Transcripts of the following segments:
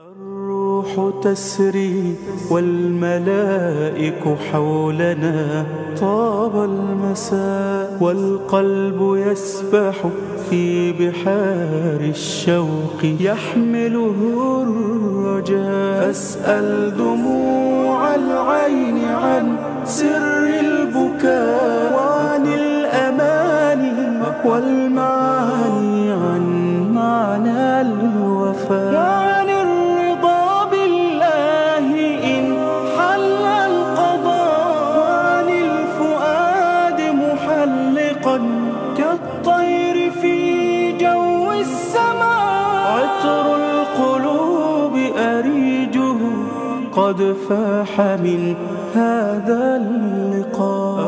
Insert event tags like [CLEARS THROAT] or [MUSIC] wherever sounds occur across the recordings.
الروح تسري والملائك حولنا طاب المساء والقلب يسبح في بحار الشوق يحمله الرجاء أسأل دموع العين عن سر البكاء قد فاح من هذا اللقاء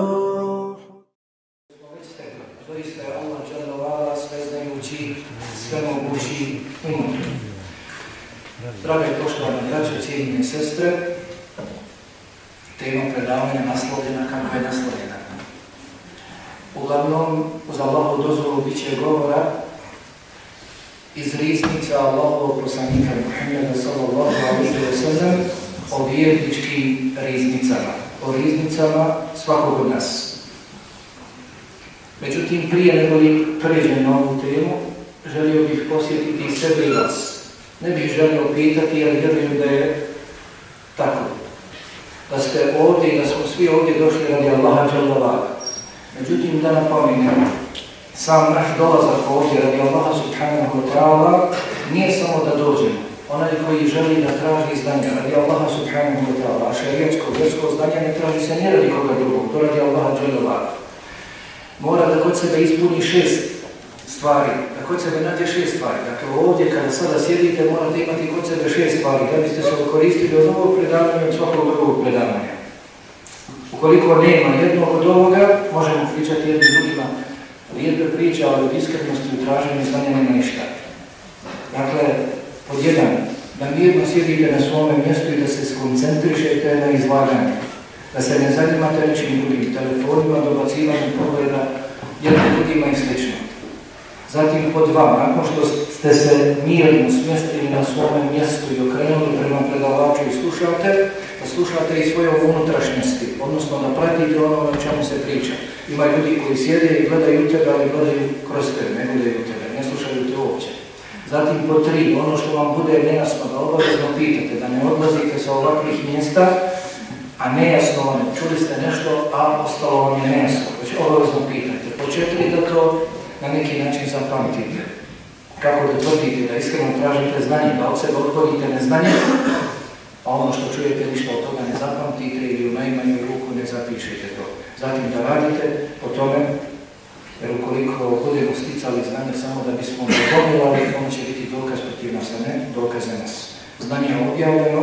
Draga i poštovana braća, cijenine sestre, tema predavanja naslovljena kako je naslovljena. Uglavnom, uz Allahovu dozvolu bit će govora iz riznica Allahovog poslanika Muhammeda sallallahu alaihi wa sallam o vjerničkim riznicama, o riznicama svakog od nas. Međutim, prije nego li pređem na ovu temu, želio bih posjetiti sebe i vas. Ne bih želio pitati, jer vjerujem da je tako. Da ste ovdje i da smo svi ovdje došli radi Allaha Allah. Međutim, da napominjem, sam naš dolazak ovdje radi Allaha Subhanahu Ta'ala nije samo da dođemo, onaj koji želi da traži znanja, radi Allaha subhanahu wa ta'ala, a šarijetsko, vjersko znanje ne traži se ni radi koga drugog, to radi Allaha dželjavala. Mora da kod sebe ispuni šest stvari, da kod sebe nađe šest stvari. Dakle, ovdje kada sada sjedite morate imati kod sebe šest stvari, da biste se koristili od ovog predavanja od svakog drugog predavanja. Ukoliko nema jednog od ovoga, možemo pričati jednim drugima lijepe priče, ali u iskrenosti u traženju znanja nema ništa. Dakle, pod jedan, da mirno sjedite na svome mjestu i da se skoncentrišete na izlaganje, da se ne zanimate nečim drugim telefonima, dobacivanjem pogleda, jednim drugima i slično. Zatim pod dva, nakon što ste se mirno smjestili na svome mjestu i okrenuli prema predavaču i slušate, da slušate i svoje unutrašnjosti, odnosno da pratite ono na čemu se priča. Ima ljudi koji sjede i gledaju tebe, ali gledaju kroz tebe, ne gledaju tebe. Zatim po tri, ono što vam bude nejasno da obavezno pitate, da ne odlazite sa ovakvih mjesta, a nejasno vam je, čuli ste nešto, a ostalo vam je nejasno, već obavezno pitajte. Po četiri da to na neki način zapamtite. Kako da tvrdite, da iskreno tražite znanje, da od sebe otvorite neznanje, a ono što čujete ništa od toga ne zapamtite ili u najmanju ruku ne zapišete to. Zatim da radite po tome jer ukoliko budemo sticali znanje samo da bismo ga dobivali, ono će biti dokaz protiv nas, a ne dokaz za nas. Znanje je objavljeno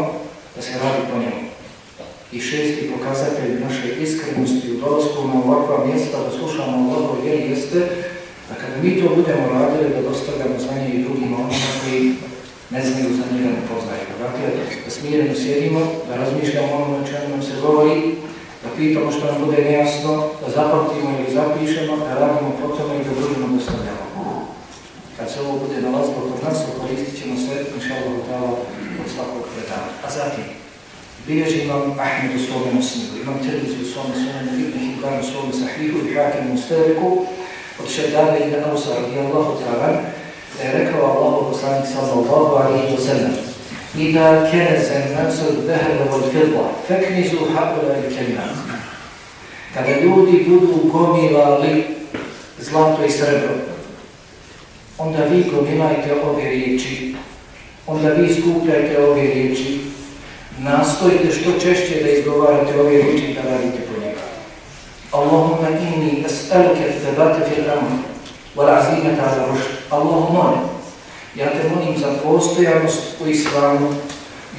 da se radi po njemu. I šesti pokazatelj naše iskrenosti u dolazku na ovakva mjesta da slušamo dobro jer jeste da kada mi to budemo radili da dostavljamo znanje i drugim onima koji ne znaju za njega ne poznaju. Dakle, da smireno sjedimo, da razmišljamo o na čemu nam se govori, pitamo što nam bude nejasno, da zapamtimo ili zapišemo, da radimo po tome i da drugima dostavljamo. Kad se ovo bude nalazilo kod nas, koristit ćemo sve, inša Allah, od svakog predana. A zatim, bilježi imam Ahmed u svome muslimu, imam Tirmizi u svome svome, Ibn Hibran u svome sahihu i Hakim u Steriku, od Šedana ibn Ausa radijallahu ta'ala, da je rekao Allahu poslanik sallallahu alaihi wa sallam, إذا كنز الناس الذهب والفضة فاكنزوا هؤلاء الكلمات Kada ljudi budu gomilali zlato i srebro, onda vi gomilajte ove riječi, onda vi skupljajte ove riječi, nastojite što češće da izgovarate ove riječi i da radite po njega. Allahumma inni as'alke thabata fil amr, wal azimata za rushd. Allahumma ja te molim za postojanost u islamu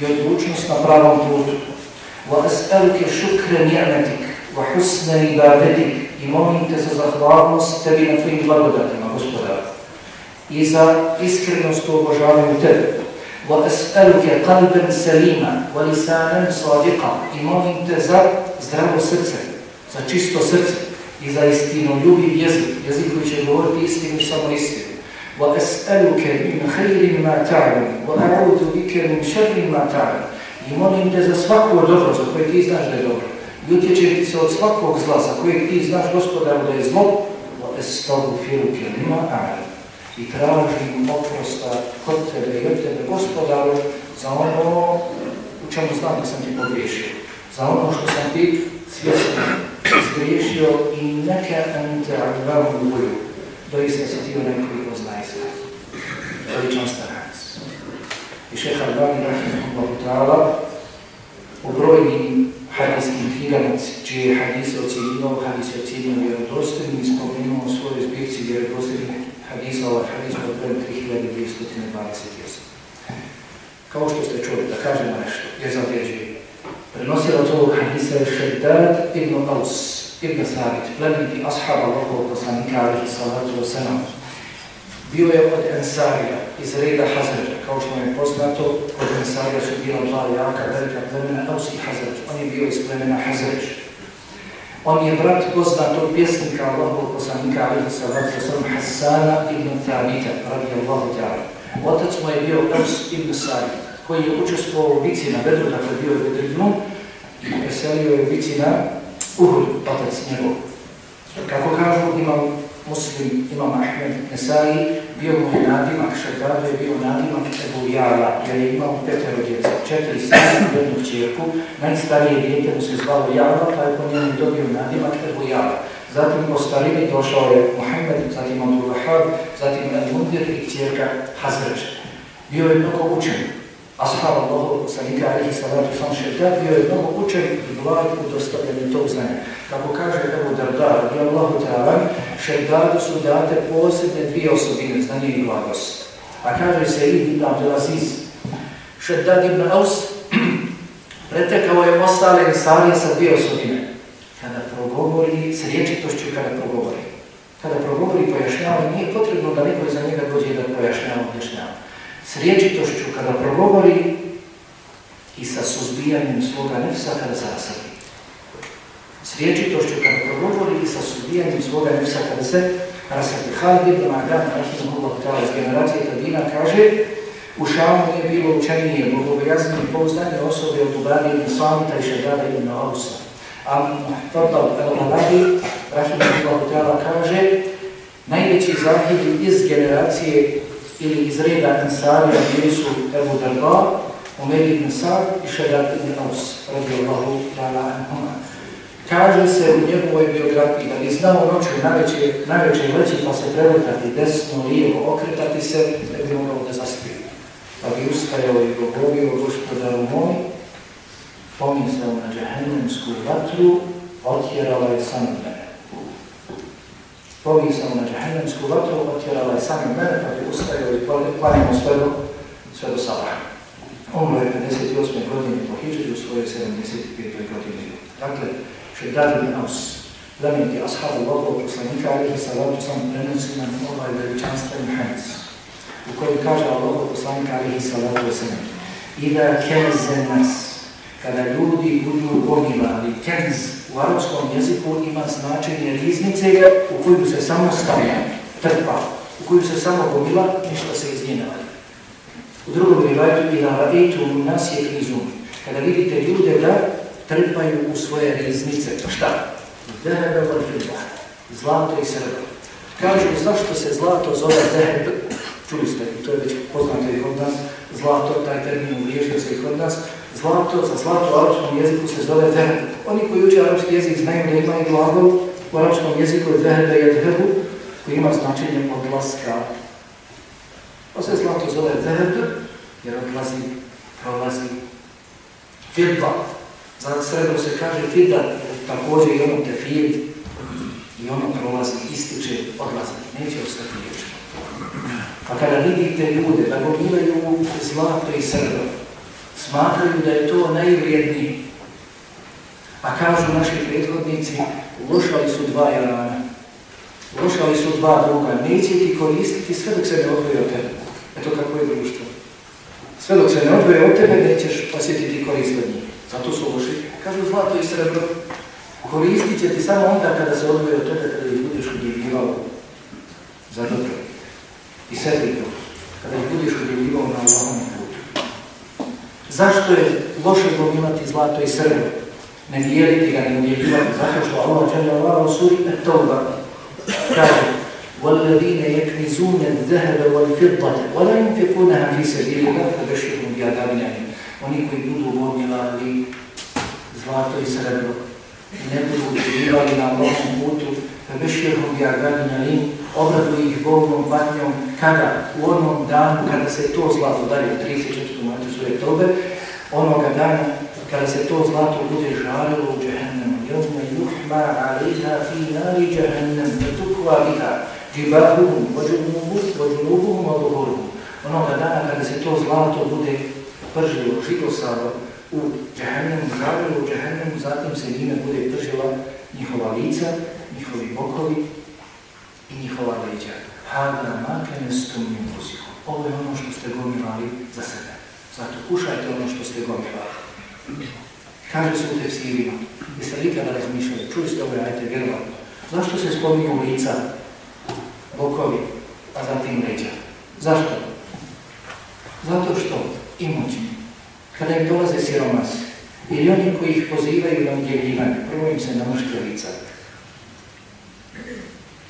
i odlučnost na pravom putu. Wa as'aluke šukre ni'metik, wa husne ibadetik i molim te za zahvalnost tebi na tvojim blagodatima, gospodar. I za iskrenost u obožavanju tebe. Wa as'aluke kalben selima, wa lisanem sadiqa i molim te za zdravo srce, za čisto srce i za istinu ljubiv jezik, jezik koji će govoriti istinu samo istinu. وأسألك من خير ما تعلم وأعوذ بك من شر ما تعلم i molim te za svaku dobro za koje ti znaš da je dobro i utječe ti se od svakog zla za kojeg ti znaš gospodaru da je zlo وأستغفرك لما أعلم i tražim oprosta kod tebe i od tebe gospodaru za ono u čemu znam da sam ti pogriješio za ono što sam ti svjesno zgriješio i neka anta alamu doista si ti onaj koji veličan starac. I šeha Albani Rahimahullah u brojnim hadijskim hiljanac, čije hadise ocjenjivao, hadise ocjenjivao vjerodostojnim i spomenuo u svojoj zbirci vjerodostojnih hadisa, ovaj hadis od 3228. Kao što ste čuli, da kažemo nešto, jer zavređuje. Prenosilac ovog hadisa je Šerdad ibn Aus, ibn Thabit, plemeniti ashab Allahovog poslanika, alihi salatu wasalam, bio je od Ensarija iz reda Hazređa. Kao što vam je poznato, od Ensarija su bila dva jaka, velika plemena, Auski Hazređ. On je bio iz plemena Hazređ. On je brat poznatog pjesnika Allahog poslanika Ali Salatu Sallam Hassana ibn Thabita, radi Allahu Ta'ala. Otac mu je bio Aus ibn Sari, koji je učestvovao u bici na vedru, dakle bio je Bedrinu, i preselio je u bici na Uhud, patac njegov. Kako kažu, imam muslim imam Ahmed Nesari, bio mu je nadimak, Šardaru je bio nadimak Ebu Jala, jer je imao petero djeca, četiri sada i jednu čirku. najstarije djete mu se zvalo Jala, pa je po njemu dobio nadimak Ebu Jala. Zatim po starini došao je Mohamed, zatim Abdul Rahab, zatim Al-Mundir i čirka Hazreć. Bio je mnogo učenik ashab Allahovog poslanika alihi salatu sam Šerdad bio je mnogo učen i blag u dostavljanju tog znanja. Kako kaže Ebu Darda, radi Allahu Teala, Šerdadu su date posebne dvije osobine, znanje i blagost. A kaže se i Ibn Abdelaziz, šetat Ibn Aus, [CLEARS THROAT] pretekao je ostale insane sa dvije osobine. Kada progovori, sa riječitošću kada progovori. Kada progovori pojašnjava, nije potrebno da neko za njega dođe da pojašnjava, s riječitošću kada progovori i sa suzbijanjem svoga nefsa kada zasadi. S riječitošću kada progovori i sa suzbijanjem svoga nefsa kada se rasadi. Halid ibn Rahim Rahimahullah iz generacije Tadina kaže u Šalmu je bilo učenije, i povstanje osobe od Ubadi i Samita i Šedada ibn A Fadal al-Aladi, Rahimahullah kaže najveći zahid iz generacije ili iz reda Ansarija bili su Ebu Darba, Omer ibn Sar i Šedat ibn Aus, Allahu ta'ala anhuma. Kaže se u njegovoj biografiji da bi znao noću najveće, najveće leći pa se prevrtati desno, lijevo, okretati se, da bi morao da zaspio. Pa bi ustajao i govorio gospodaru moj, pomisao na džahennemsku vatru, otjerao je sam mene povijesno na džahennemsku vatru, otjerala je sami mene, pa bi ustajao i klanjamo sve do, sve do sada. Umro je 58. godine po Hidžri u svojoj 75. godini. Dakle, še Šedar bin Aus, znameniti ashabu Bogu poslanika, ali sa vatu sam prenosi nam ovaj veličanstveni hadis, u kojem kaže Allah poslanika, ali sa vatu sam. I da keze nas, kada ljudi budu bogima, ali kenz u arapskom jeziku ima značenje riznice u koju se samo stavlja, trpa, u koju se samo gomila, ništa se iz U drugom rivaju i u nas je krizum. Kada vidite ljude da trpaju u svoje riznice, pa šta? Zehebe zlato i srebro. Kažu zašto se zlato zove zeheb, čuli ste, to je već poznato i kod nas, zlato, taj termin uvriježio se nas, Zlato, za zlato u arapskom jeziku se zove zeheb. Oni koji uče arapski jezik znaju da ima glagol u arapskom jeziku je da je adhebu koji ima značenje odlaska. To pa se zlato zove zeheb jer odlazi, prolazi. Fidba, za sredo se kaže fida, također i ono te i ono prolazi, ističe, odlazi, neće ostati vječno. Pa kada vidite ljude da gominaju zlato i sredo, smatraju da je to najvrijedniji. A kažu naši prethodnici, lošali su dva jelana, ulošali su dva druga, neće ti koristiti sve dok se ne odvoje od tebe. Eto kako je društvo. Sve dok se ne odvoje od tebe, nećeš osjetiti korist Zato su ulošili. Kažu zlato i srebro, koristit će ti samo onda kada se odvoje od tebe, kada ih budeš udjeljivao za dobro. I sve to, kada ih budeš udjeljivao na Allahom Zašto je loše gomilati zlato i srno? Ne dijeliti ga, ne udjeljivati, zato što Allah će ne ovaj osuri et toga. Kaže, وَالَّذِينَ يَكْنِزُونَ الذَّهَبَ وَالْفِضَّةَ وَلَا يُنْفِقُونَهَا فِي سَبِيلِ اللَّهِ فَبَشِّرْهُمْ بِعَذَابٍ أَلِيمٍ Oni koji budu gomilali zlato i srebro ne budu udjeljivali na Allahom putu, فَبَشِّرْهُمْ بِعَذَابٍ أَلِيمٍ obradu ih Bogom vatnjom kada u onom danu kada se to zlato dalje u 34. matu svoje tobe onoga dana kada se to zlato bude žarilo u džehennemu. Jevme juhma aliha fi nari džehennem, tukva biha, džibahum, vođunubuhum, vođunubuhum, Onoga dana kada se to zlato bude pržilo, sada u džehennemu, žarilo u džehennemu, zatim se njime bude pržila njihova lica, njihovi bokovi i njihova leđa. Hada makene stumnim Ovo je ono što ste gomirali za sebe. Zato kušajte ono što ste gomilali. Kaže se u tekstilima, jeste li ikada razmišljali, čuli ste ove ajte vjerovatno. Zašto se spominju lica, bokovi, a zatim leđa? Zašto? Zato što imućni, kada im dolaze siromas ili oni koji ih pozivaju na udjeljivanje, prvo im se namuške lica,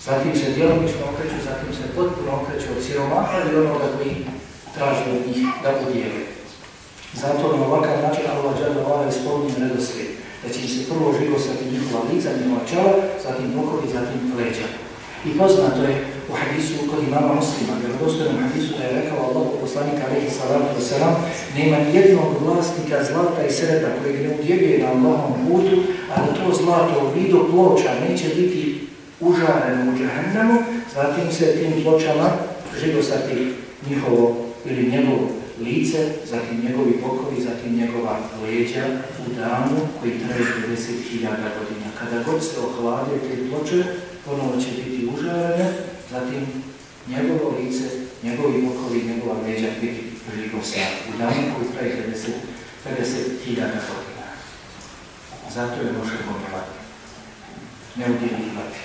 zatim se djelomično okreću, zatim se potpuno okreću od siromaha ili onoga koji traži od njih da podijele. Zato na ovakav način Allah dželle vala je spominje redoslijed. Da će se prvo žigosati njihova lica, njihova čala, zatim bokovi, zatim leđa. I poznato je u hadisu kod imama muslima, vjerodostojnom hadisu da je rekao Allah poslanik alaihi salatu wasalam, nema jednog vlasnika zlata i sreta kojeg ne udjeljuje na Allahom putu, a da to zlato u vidu ploča neće biti užareno u džahnemu, zatim se tim pločama žigosati njihovo ili njegovo lice, zatim njegovi bokovi, zatim njegova leđa u danu koji traje 50.000 godina. Kada god se ohladio te ploče, ponovo će biti užarane, zatim njegovo lice, njegovi bokovi, njegova leđa biti sada. u danu koji traje 50.000 godina. Zato je može pomjevati, ne udjeljivati.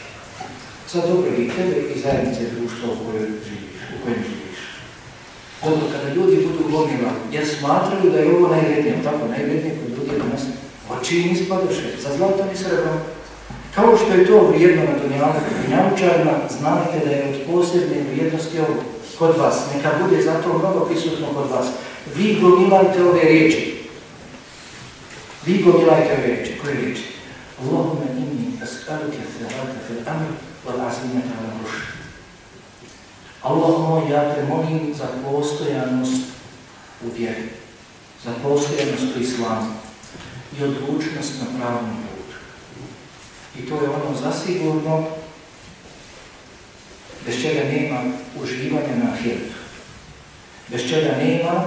Sad dobro i tebe i zajednice društva u kojoj živiš, u kojem živiš. Ono kada ljudi budu glomima, jer smatraju da je ovo najvrednije, tako najvrednije kod ljudi je danas im ispadaše za zlato i srebro. Kao što je to vrijedno na dunjavčarima, znate da je od posebne vrijednosti ovo kod vas. Neka bude zato mnogo prisutno kod vas. Vi gomilajte ove riječi. Vi gomilajte ove riječi. Koje riječi? Allahumma inni njimi, hrata, fil amir wal tala, na ruši. Allah moj, ja te molim za postojanost u vjeri, za postojanost u islamu i odlučnost na pravnom putu. I to je ono zasigurno bez čega nema uživanja na hrtu, bez čega nema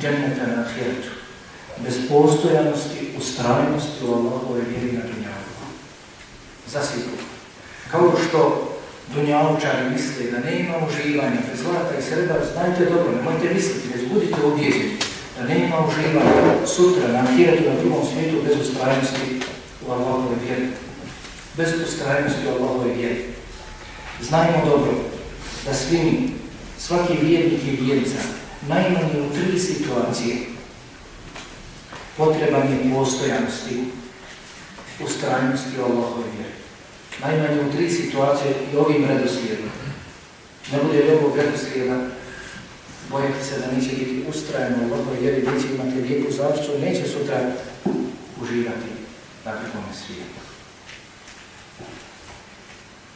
dženeta na ahiretu, bez postojanosti, ustrajnosti u Allahove vjeri na dunjavu. Zasigurno. Kao što dunjalučari misle da nema uživanja, te zlata i sreba, znajte dobro, nemojte misliti, već budite uvijeni da nema uživanja sutra na hijetu na drugom svijetu bez ustrajnosti u Allahove vjeri. Bez ustrajnosti u Allahove vjeri. Znajmo dobro da svi mi, svaki vjernik i vjernica, najmanje u tri situacije potreban je postojanosti, ustrajnosti u Allahove vjeri najmanje u tri situacije i ovim redoslijedno. Ne bude li ovog redoslijeda, bojati se da neće biti ustrajeno u ovoj vjeri, neće imati lijepu završću, neće sutra uživati na kakvom svijetu.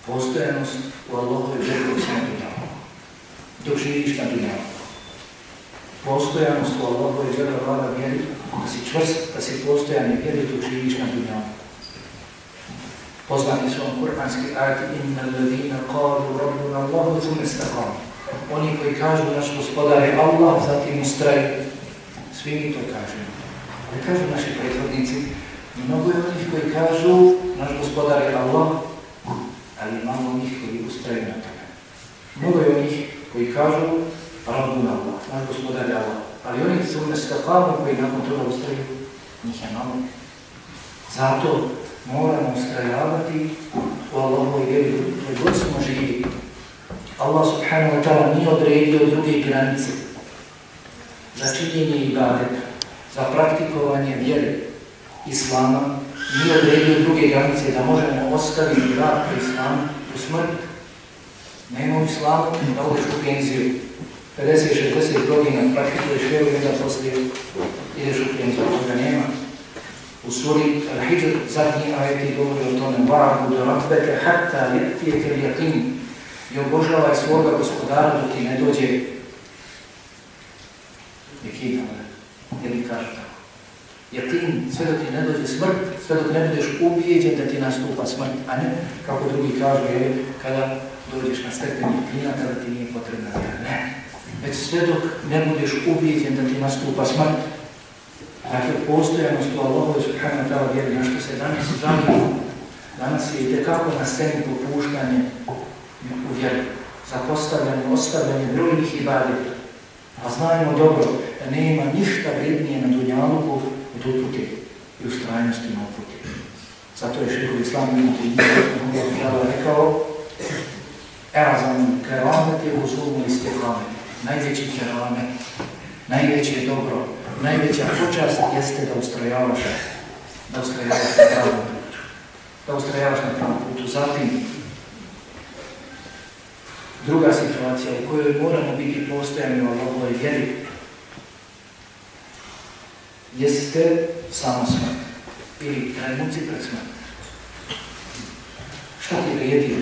Postojanost u Allahove vjeri dok se ne dunjava. Dok živiš na dunjava. Postojanost u Allahove vjeri, da si čvrst, da si postojan i vjeri dok živiš na dunjava. Poznati su vam kuranski ajati inna ladina kalu rabbuna Allahu thumma istaqamu. Oni koji kažu naš gospodar je Allah, zatim ustraju. Svi mi to kažu. Koji kažu naši prethodnici, mnogo je onih koji kažu naš gospodar je Allah, ali malo njih koji ustraju na tome. Mnogo je onih koji kažu rabbuna Allah, naš gospodar je Allah. Ali oni su kao koji nakon toga ustraju, njih je malo. Zato moramo ustrajavati u Allahovoj vjeri koje god smo živi. Allah subhanahu wa ta'ala nije odredio druge granice za činjenje ibadeta, za praktikovanje vjere Islama, nije odredio druge granice da možemo ostaviti rad po Islamu u smrt. Nemo u Islamu da odeš u penziju. 50-60 godina praktikuješ vjeru i onda poslije ideš u penziju. Toga nema. U suri Al-Hijr zadnji ajeti govori o tome وَعَبُدُ رَبَّكَ je يَأْتِيَكَ jatim i obožavaj svoga gospodara dok ti ne dođe jekina, ili kažu tako. jatim sve dok ti ne dođe smrt, sve dok ne budeš ubijeđen da ti nastupa smrt, a ne, kako drugi kažu, je, kada dođeš na stepen jekina, kada ti nije potrebna vjera. Ne, već sve dok ne budeš ubijeđen da ti nastupa smrt, Dakle, postojanost u Allahovi subhanahu wa ta'la vjeri, na što se danas žalimo, danas je itekako na sceni popuštanje u vjeru, zapostavljanje, ostavljanje drugih i badeta. A znajmo dobro da nema ništa vrednije na dunjaluku od upute i ustrajnosti na upute. Zato je šeho Islam je rekao Erazam keramet je u iz keramet, Najveći keramet, najveće dobro, najveća počast jeste da ustrojavaš, da ustrajavaš na pravom putu. Da ustrojavaš na pravom putu. Zatim, druga situacija u kojoj moramo biti postojani u ovoj vjeri, jeste samo smrt ili trenuci pred smrt. Šta ti vrijedi?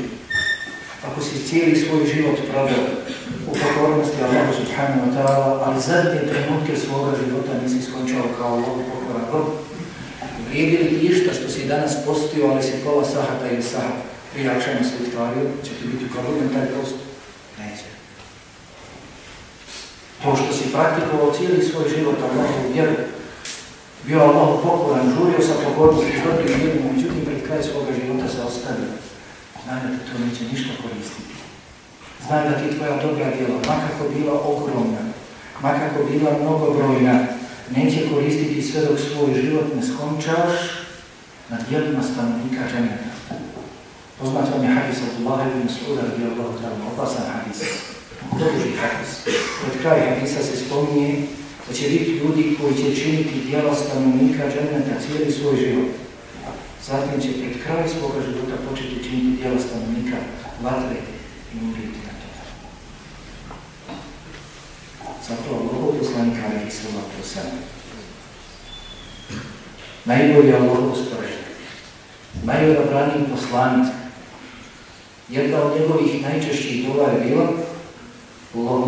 Ako si cijeli svoj život proveo u pokornosti Allahu subhanahu wa ta'ala, ali zadnje trenutke svoga života nisi skončao kao Allahu pokoran rob. Vrijedi li išta što si danas postio, ali si pola sahata ili sahata, prije akšana se ustvario, će ti biti problem taj post? Neće. To što si praktikovao cijeli svoj život, a u vjeru, bio Allahu pokoran, žurio sa pokornosti, dobrim vjeru, međutim pred kraj svoga života se ostavio. Znajte, to neće ništa koristiti. Znaj da ti tvoja dobra djela, makako bila ogromna, makako bila mnogobrojna, neće koristiti sve dok svoj život ne skončaš na djelima stanovnika dženeta. Poznat vam je hadis od Allahe ibn Suda radijallahu opasan hadis, duži hadis. Od kraja hadisa se spominje da će biti ljudi koji će činiti djela stanovnika dženeta cijeli svoj život. Zatim će pred kraj svoga života početi činiti djela stanovnika vatre i umriti. zapravo Allahov poslanik Ali Islava Tosana. Najbolji Allahov stvorenje, najodabraniji poslanik, jedna od njegovih najčešćih dola je bila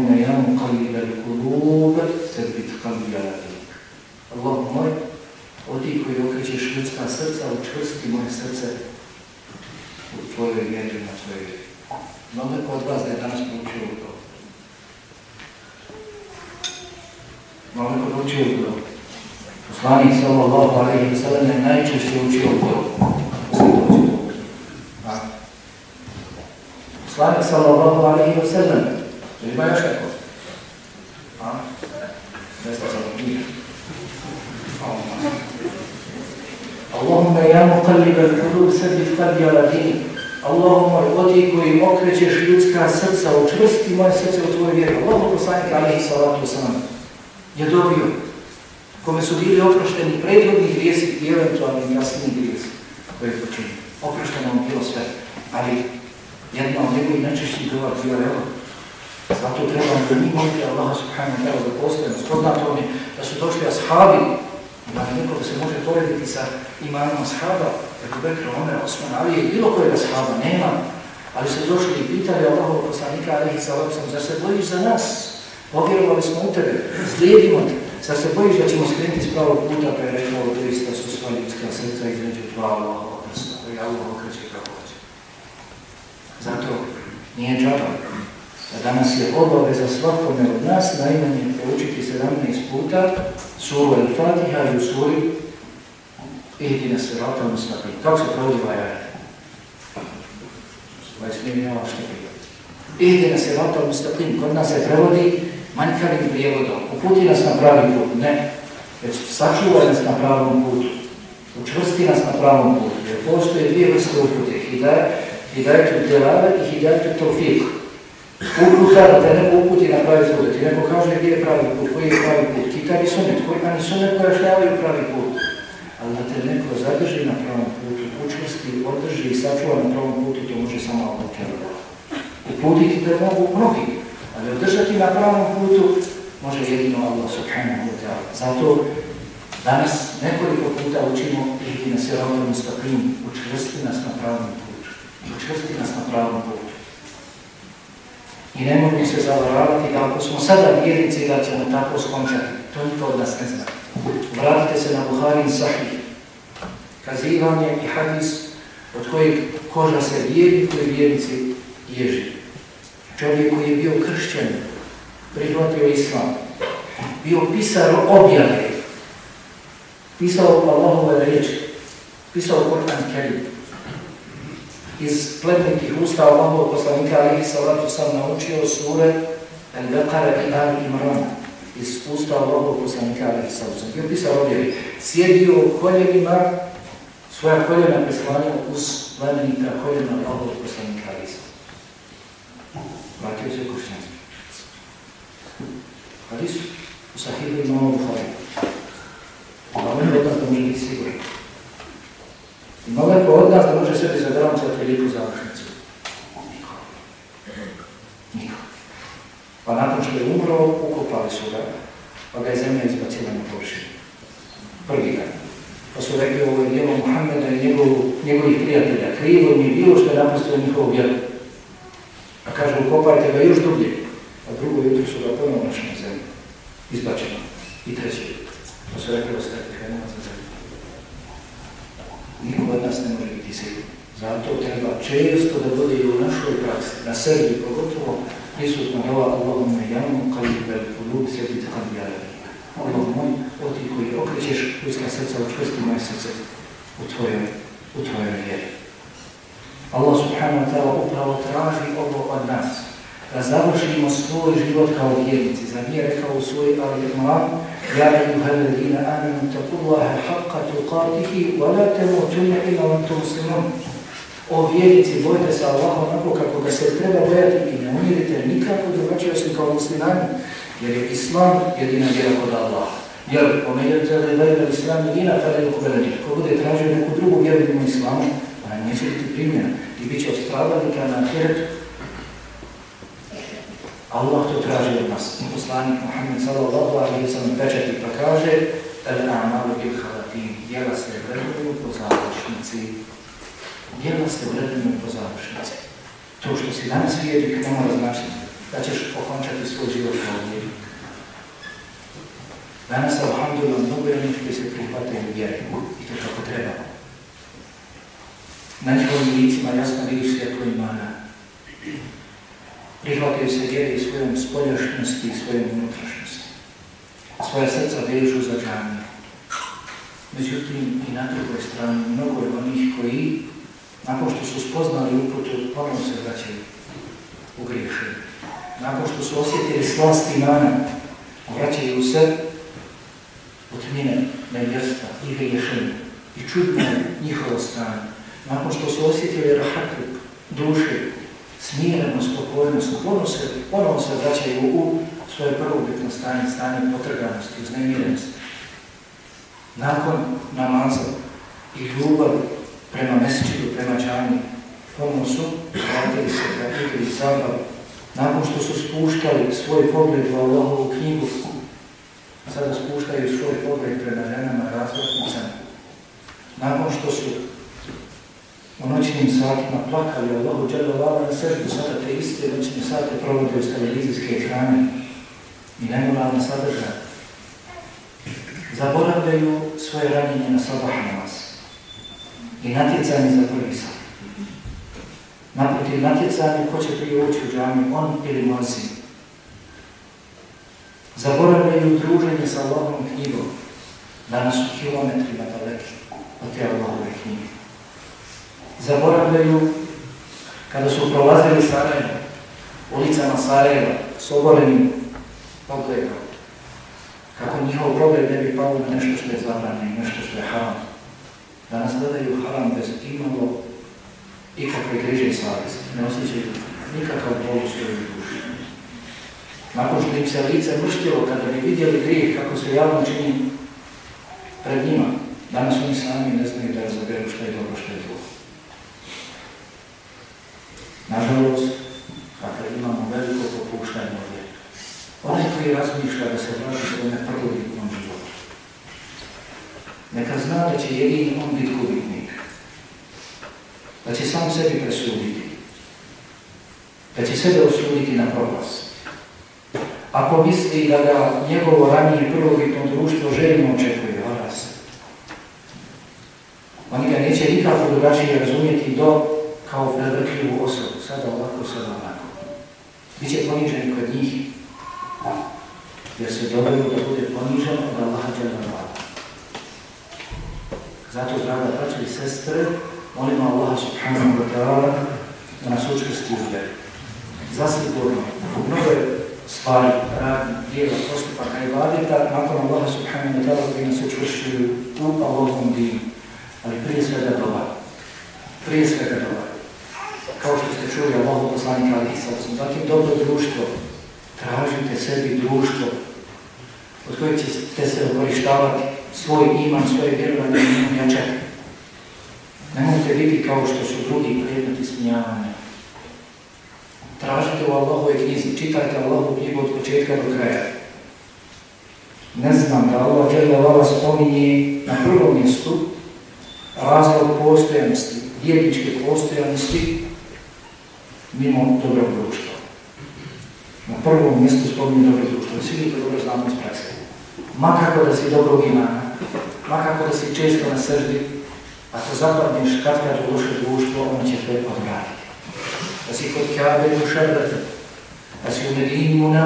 na jamu kali al-qulub thabbit qalbi kali dinik. Allah moj, od ti koji okrećeš ljudska srca, učvrsti moje srce u tvojoj vjeri na tvojoj vjeri. Mnogo od vas da je danas proučio to. Mamo je učio je upravo. Poslanik sallallahu alaihi wa sallam je najčešće učio upravo. Poslanik sallallahu alaihi wa sallam. Ili ima još neko? A? Nešto sam nije. Allahumma ja muqallibal qulub sabit qalbi ala dinik. Allahumma vodi koji okrećeš ljudska srca, učvrsti moje srce u tvoju vjeru. Allahumma poslanik alaihi salatu wa sallam je dobio, kome su bili oprošteni predvodni grijesi i eventualni jasni grijesi koji je počinio. Oprošteno mu bilo sve, ali jedna od njegovih najčešćih dobar bio evo. Zato trebamo da mi Allah subhanahu wa da postojemo. on tome da su došli ashabi, da nekoga se može porediti sa imanom ashaba, Ebu Bekra, Omer, Osman, Ali i bilo kojeg ashaba nema, ali su došli i pitali Allahovog poslanika, ali i sa za se bojiš za nas, Povjerovali smo u tebe, slijedimo te. Sad se bojiš da ćemo skrenuti s pravog puta, pa je rekao doista su ljudska srca između dva Allaha odnosno, koji Allah okreće kako hoće. Zato nije džaba da danas je obaveza svakome od nas najmanje poučiti 17 puta suru el fatiha i u suri ratom u mustaqim. Kako se provodi ovaj ajet? Ovaj smijem je ovo što je. Ihdina u Kod nas se prevodi manjkavim prijevodom. Uputi nas na pravi put, ne. Već sačuvaj nas na pravom putu. Učvrsti nas na pravom putu. Jer postoje dvije vrste upute. Hidajetu djelave i to tofik. Uputa da te neko uputi na pravi put. Ti neko kaže gdje je pravi put, koji je pravi put. Kitab i sunet, koji ni sunet pojašnjavaju pravi put. Ali da te neko zadrži na pravom putu, učvrsti, održi i sačuva na pravom putu, to može samo Allah. Uputiti da mogu mnogi ali održati na pravom putu može jedino Allah subhanahu wa ta'ala. Zato danas nekoliko puta učimo i na sirovom stopinu. Učvrsti nas na pravom putu. Učvrsti nas na pravom putu. I ne mogu se zavaravati da ako smo sada vjernici da ćemo tako skončati. To niko od nas ne zna. Vratite se na Buharin Sahih. Kazivanje i hadis od kojeg koža se vjeri, koji vjerici ježi čovjek koji je bio kršćan, prihvatio islam, bio pisar objave, pisao Allahove reči, pisao Kur'an Kerim. Iz plemnitih usta Allahovog poslanika alihi salatu sam naučio sure Al-Baqara i Al Imran. Iz usta Allahovog poslanika alihi salatu sam. Bio pisar objave. Sjedio u koljenima, svoja koljena preslanio uz plemenita koljena Allahovog poslanika alihi salatu. Matius e Cristiano. Por isso, o Sahib é irmão do Fábio. O nome é outra família de Sigur. O nome é outra família que se apresentaram para ter ido usar o Cristiano. Pa nakon što je umro, ukopali su ga, pa ga je zemlja izbacila na površinu. Prvi ga. Pa su rekli ovo je djelo Muhammeda i njegovih prijatelja. Krivo mi je bilo što je napustio njihovu vjeru. A kažu, ukopajte ga još dublje. A drugo jutro su ga ponovno našli na Izbačeno. I treće jutro. Pa se rekao ostavite ga, za zemlju. Niko od nas ne može biti sigurno. Zato treba često da bude i u našoj praksi, na sebi pogotovo, prisutno dova u i jamu kad je veliko ljub, sjetite kad ono bi Allah moj, o ti koji okrećeš ljudska srca, učvrsti moje srce u tvojoj, u tvojoj vjeri. Allah subhanahu wa ta'ala upravo traži nas, da završimo svoj život kao vjernici. Zar nije rekao u svoj ali imam, Ja ejuha ladina amanu takullaha haqqa tuqatihi wa la tunja ila antum muslimom. O vjernici, bojte se Allaha onako kako ga se treba bojati i ne umirite nikako drugačije osim kao muslimani, jer je Islam jedina vjera kod Allaha. Jer je da je vjera Islam jedina, tada pa je ukubedani. Ko bude tražio neku drugu vjeru islamu, ona neće biti primjena i bit će od stradalnika na kretu Allah to traži od nas. I poslanik Muhammed sallallahu alaihi wa sallam pečeti pa kaže Al-a'malu bil halatim, djela se vrednuju po završnici. Djela se vrednuju po završnici. To što si danas vjerik ne mora značiti da ćeš okončati svoj život kao vjerik. Danas, alhamdulillah, mnogo je koji se prihvataju vjeriku i to kako treba. Na njihovim licima jasno vidiš svjetlo imana, prihvatio se vjeri svojom spoljašnjosti i svojom unutrašnjosti. Svoje srca vežu za džanje. Međutim, i na drugoj strani, mnogo je onih koji, nakon što su spoznali uputu, ponovno se vraćaju u griješe. Nakon što su osjetili slast imana, vraćaju se u tmine nevjerstva i griješenja. I čudno je njihovo stanje. Nakon što su osjetili rahatluk duše, smireno, spokojno se ponovno se vraćaju u svoje prvobitno stanje, stanje potrganosti, uznemirenosti. Nakon namaza i ljubavi prema mesečiju, prema džanju, ponovno su vratili se ka i Nakon što su spuštali svoj pogled u Allahovu knjigu, sada spuštaju svoj pogled prema ženama, razvratnicama. Nakon što su u noćnim satima plakali Allahu dželovala na srdu, sada te iste noćne sate provode uz televizijske hrane i nemoralna sadržaja. Zaboravljaju svoje ranjenje na sabah vas i natjecanje za prvi sat. Naprotiv natjecanje ko će prije ući u džami, on ili sin. Zaboravljaju druženje sa Allahom knjigom, danas u kilometrima daleki od te Allahove zaboravljaju kada su prolazili Sarajevo, ulicama Sarajeva, s obolenim pogledom, kako njihov problem ne bi pao na nešto što je zabrano i nešto što je haram. Danas gledaju haram bez imalo ikakve griže i ne osjećaju nikakav bol u svojoj duši. Nakon što im se lice mrštilo kada bi vidjeli grijeh kako se javno čini pred njima, danas oni sami ne znaju da razaberu što je dobro, što je zlo. Nažalost, dakle, imamo veliko popuštanje ovdje. Onaj koji razmišlja da se vrati na prvobitnom životu, neka zna da će jedini on biti gubitnik, da će sam sebi presuditi, da će sebe osuditi na propast. Ako misli da ga njegovo ranije prvobitno društvo željno očekuje, vara se. Oni ga neće nikako drugačije razumjeti do kao prevrtljivu osobu, sada ovako, sada ovako. Biće poniženi kod njih, jer se dobaju da bude ponižen od Allaha Đelala. Zato, draga braća i sestre, molimo Allaha subhanahu wa ta'ala da nas učke stupe. vjeru. u mnogo stvari, radnih dijela, postupaka i vladita nakon Allaha subhanahu wa ta'ala bi nas učvršuju u Allahovom dinu. Ali prije svega dobar. Prije svega dobar kao što ste čuli o ovom poslanika Ali Zatim dobro društvo, tražite sebi društvo od kojeg ćete se oborištavati svoj iman, svoje vjerovanje i jačati. možete biti kao što su drugi predmeti smijavanja. Tražite u Allahove knjizi, čitajte Allahovu knjigu od početka do kraja. Ne znam da Allah žele Allah spominje na prvom mjestu razlog postojanosti, vjerničke postojanosti mimo dobro društva. Na prvom mjestu spominje dobro društvo. Svi mi to dobro znamo iz prakse. Ma da si dobro imana, makako da si često na srdi, ako zapadneš kad kad u loše društvo, on će te odgraditi. Da si kod kjave u šerbete, da si u mu ne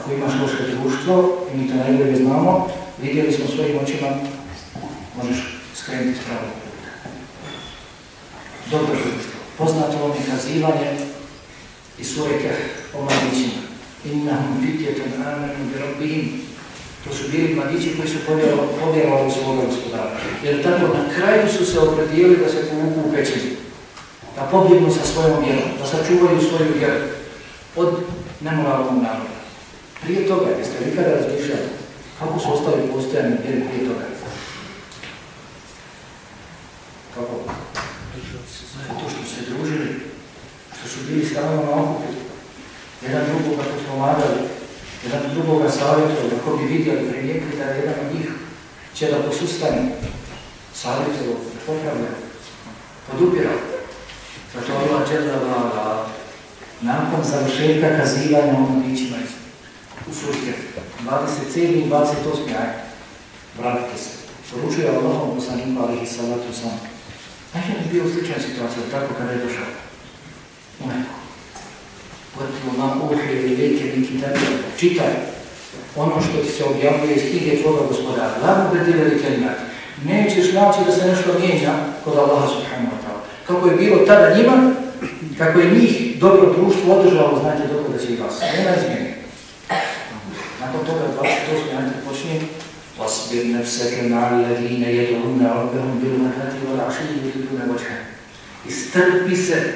ako imaš loše društvo, i mi to najbolje znamo, vidjeli smo svojim očima, možeš skrenuti s pravog Dobro društvo. Poznato vam je kazivanje i sureke o mladićima. in fitjetan amenu berobihim. To su bili mladići koji su povjerovali u svoga gospodara. Jer tako na kraju su se opredijeli da se povuku u pećinu. Da pobjegnu sa svojom vjerom, da sačuvaju svoju vjeru od nemoralnog naroda. Prije toga, jeste li kada razmišljali kako su ostali postojani vjeri prije toga? Kako? to što su se družili, što su bili stalno na okupu, jedan drugoga potpomagali, jedan drugoga savjetovali, ako bi vidjeli, primijekli da jedan od njih će da posustane, savjetovali, popravljao, podupirao. Zato Allah četla vlada, nakon završetka kazivanja ono ničima u sutje, 27. i 28. ajde, vratite se. Poručuje Allahom poslaniku alihi salatu sam. Nahir je bio slična situacija, tako kada je došao u Meku. Vrtilo na uhe ili veke, neki tako, čitaj ono što ti se objavljuje iz knjige tvoga gospodara. Lako da velike imati. Nećeš naći da se nešto mijenja kod Allaha subhanahu wa ta'ala. Kako je bilo tada njima, kako je njih dobro društvo održalo, znate dobro da će i vas. Nema izmjene. Nakon toga 28. počinje واصبر نفسك مع الذين يدعون ربهم بالغداة والعشي يريدون وجهه se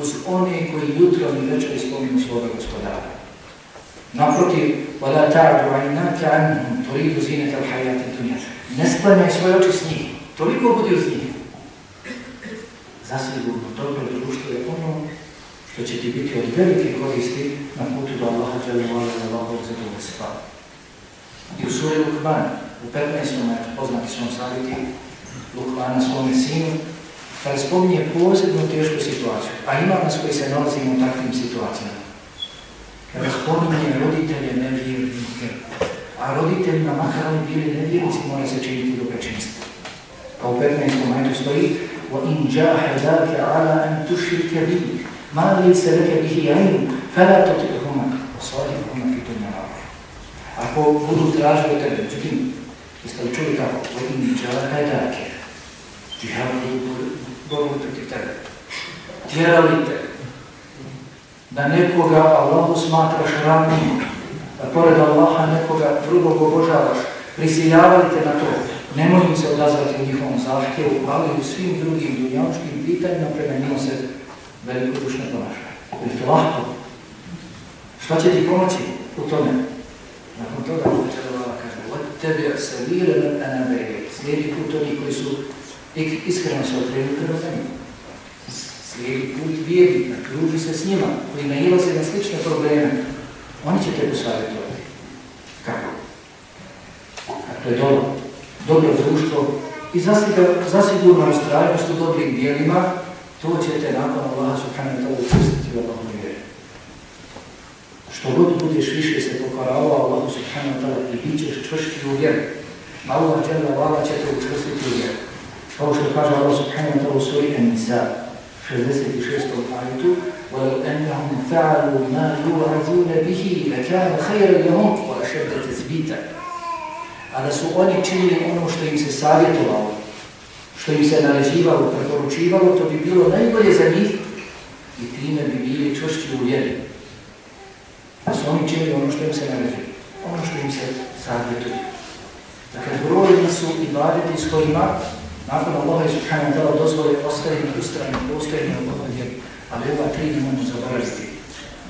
uz one koji jutro mi večer spominju svoga gospodara. Naprotiv, وَلَا عَنْهُمْ زِينَةَ الدُّنْيَا Ne sklanjaj svoje oči s njih, toliko budi uz njih. Zasigurno dobro društvo je ono što će ti biti od velike koristi na putu do Allaha i u suri Lukman, u 15. metu, poznati smo savjeti Lukmana svome sinu, kada spominje posebnu tešku situaciju, a ima nas koji se nalazimo u takvim situacijama. Kada spominje roditelje nevjernike, a roditeljima makar oni bili nevjernici mora se činiti dobročinstvo. A pa u 15. metu stoji وَإِنْ جَاهَدَاكَ عَلَىٰ أَنْ تُشْرِكَ بِهِ مَا لَيْسَ لَكَ بِهِ عِلْمٌ فَلَا تُطِعْهُمَا Osvaljivo ako budu tražili od tebe. Međutim, jeste li čuli kako? Odin dželaka i dake. i borbu protiv tebe. Tjerali te da nekoga Allahu smatraš ravnim, da pored Allaha nekoga drugog obožavaš, prisiljavali te na to. Nemoj im se odazvati u njihovom zahtjevu, ali u svim drugim dunjavčkim pitanjima prema njima se dušne ponašaj. Je to lako? Šta će ti pomoći u tome? Nakon toga učerovala kaže, od tebe se na anabere, slijedi put oni koji su iskreno se okrenuli prema za Slijedi put vjernika, druži se s njima, koji se na slične probleme. Oni će te ovdje. Kako? A je dobro. Dobro društvo i zasigurno ustrajnost u dobrim dijelima, to ćete nakon Allaha subhanahu wa ta'ala učestiti u dijelu. Što god budeš više se pokoravao Allahu subhanahu wa ta'ala i bit ćeš čvrški u vjeru. Allah dželle vala će te učvrstiti u vjeru. Kao što kaže Allah subhanahu wa ta'ala u svoji an 66. ajetu وَلَوْ أَنَّهُمْ فَعَلُوا مَا يُوَعَذُونَ بِهِ لَكَانَ خَيْرًا لَهُمْ وَأَشَدَّ تَثْبِيتًا A da su oni činili ono što im se savjetovalo, što im se naređivalo, preporučivalo, to bi bilo najbolje za njih i time bi bili čvršći u da su oni činili ono što im se naređuje, ono što im se savjetuje. Dakle, brojni su i baditi s kojima nakon Allah je Subhanahu dao dozvole ostajeni, ustrajni, ustajeni Allahove vjeri. Ali ova tri nemojmo zaboraviti.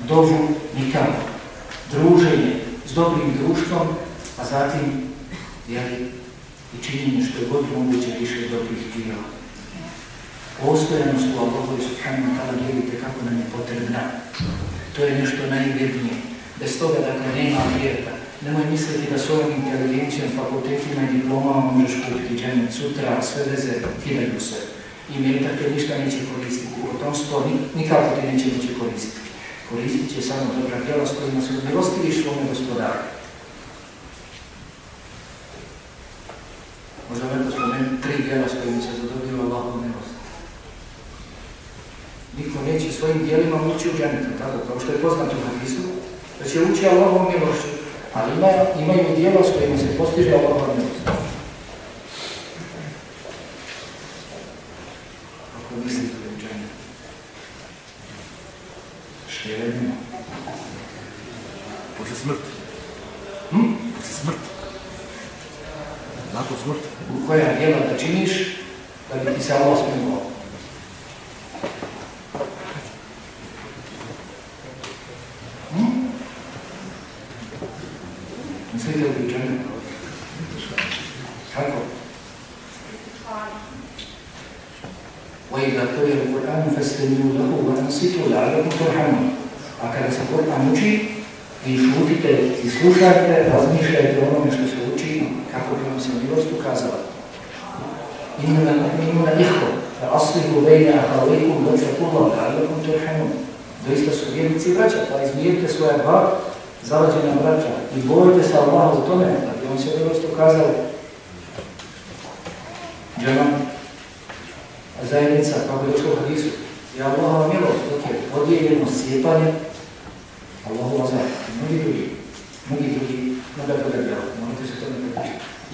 Dovu nikamo. Druženje s dobrim društvom, a zatim jel, i činjenje što je god moguće više dobrih djela. Postojanost u Allahovi subhanahu wa ta'ala vjeri kako nam je potrebna. To je nešto najvrednije. Bez toga dakle nema vjerta. Nemoj misliti da s ovom inteligencijom, fakultetima i diplomama možeš kupiti dženet sutra, sve veze kidaju se. I metak je ništa neće koristiti. U tom stoni nikako ti neće neće koristiti. Koristit će samo dobra djela s kojima se odmilostiviš svome gospodaru. Možda vam spomenuti tri djela s kojima se zadobila Allahom milost. Niko neće svojim djelima ući u dženetu, tako kao što je poznato u hadisu, da se uči Allahom milošću, ali imaju dijelo s kojima se postiže Allahom milošću.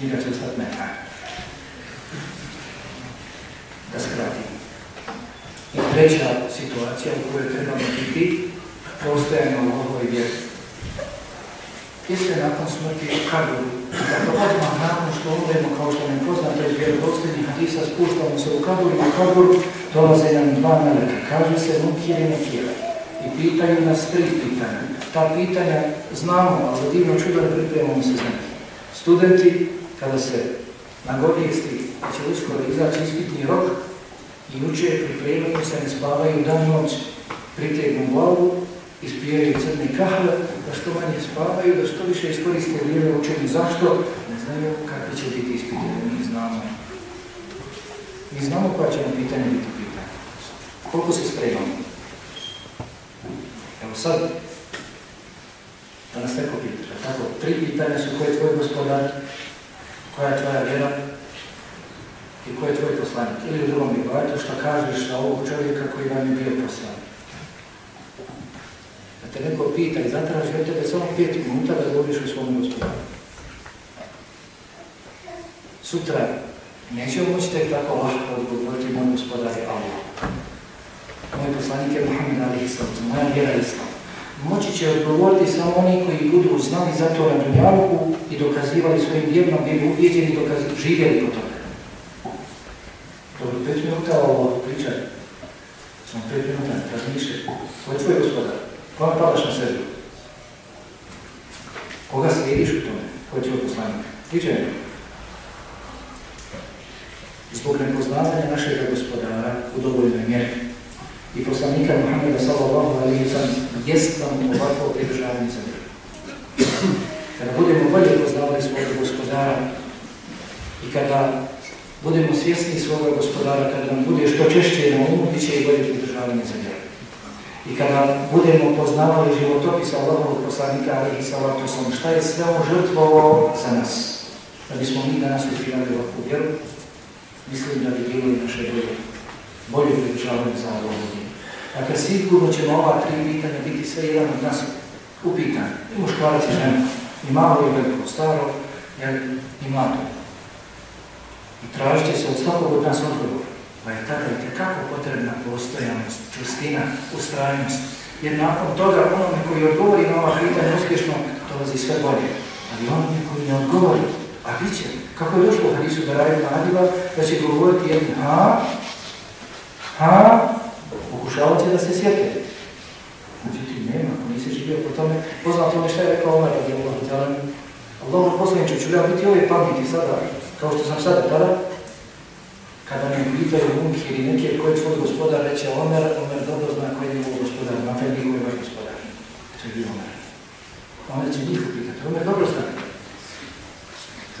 njega će ostati mena. Da skratim. I treća situacija u kojoj trebamo biti postajemo u ovoj vjeri. Jeste nakon smrti u Da dakle odmah nakon što umremo, kao što nam poznate iz vjerodostojnih hadisa, spuštamo se u kaboru i u kaboru dolaze nam dva meleka. Kaže se nukije i nukije. I pitaju nas tri pitanja. Ta pitanja znamo, ali za divno čudo da pripremamo se znati. Studenti kada se na da će uskoro izaći ispitni rok i uče pripremaju se, ne spavaju dan i noć, pritegnu glavu, ispijaju crne kahle, da što manje spavaju, da što više iskoriste vrijeme učeni Zašto? Ne znaju kakvi će biti ispitni, mi znamo. Mi znamo koja će nam pitanje biti pitanje. Koliko se spremamo? Evo sad, da nas neko pita, tako, tri pitanja su koje je tvoj gospodar koja je tvoja vjera i koji je tvoj poslanik. Ili u drugom to što kažeš na ovog čovjeka koji vam je bio poslanik. Da te neko pita i zatraži od tebe samo pet minuta da govoriš u svom gospodinu. Sutra neće moći te tako lahko odgovoriti moj gospodar je Allah. Moj poslanik je Muhammed Ali Islam, moja vjera Islam moći će odgovoriti samo oni koji budu znali za to na i dokazivali svojim djelima, bili uvjeđeni, dokazivali, živjeli po tome. Dobro, pet minuta ovo pričaj. Samo pet minuta, razmišljaj. Ko je tvoj gospodar? koga padaš na sebi? Koga slijediš u tome? Ko je tvoj poslanik? Pričaj Zbog nepoznavanja našega gospodara u dovoljnoj mjeri i poslanika Muhammeda sallallahu alaihi sallam jest vam ovako pridržavanje za Kada budemo bolje poznavali svoga gospodara i kada budemo svjesni svoga gospodara, kada nam bude što češće na umu, bit će i bolje pridržavanje za I kada budemo poznavali životopis Allahovog poslanika alaihi sallatu sallam, šta je sve on žrtvovao za nas, da bismo mi danas učinali ovakvu vjeru, mislim da bi bilo i naše bolje bolje veličavaju zadovoljni. Dakle, sigurno ćemo ova tri pitanja biti sve jedan od nas upitan. I muškarac i žena, i malo i veliko, staro, jel, i mlado. I tražite se od svakog od nas odgovor. Pa je tada tekako potrebna postojanost, čustina, ustrajnost. Jer nakon toga onome koji odgovori na ova pitanja uspješno, dolazi sve bolje. Ali onome koji ne odgovori, a bit će, kako je došlo u Hadisu da radi da će govoriti jedni, a Ha, pokušavat da se sjeti. Međutim, nema, ako nisi živio po tome, poznato ono što je rekao Omer, radi Allah, zalim, Dobro, poslaniče, ću ja biti ove i sada, kao što sam sada tada, kada mi pitaju munkir neki, nekjer koji je tvoj gospodar, reče Omer, Omer dobro zna koji je njegov gospodar, makar njegov je vaš gospodar. To je bio Omer. Omer će njih upitati, Omer dobro zna.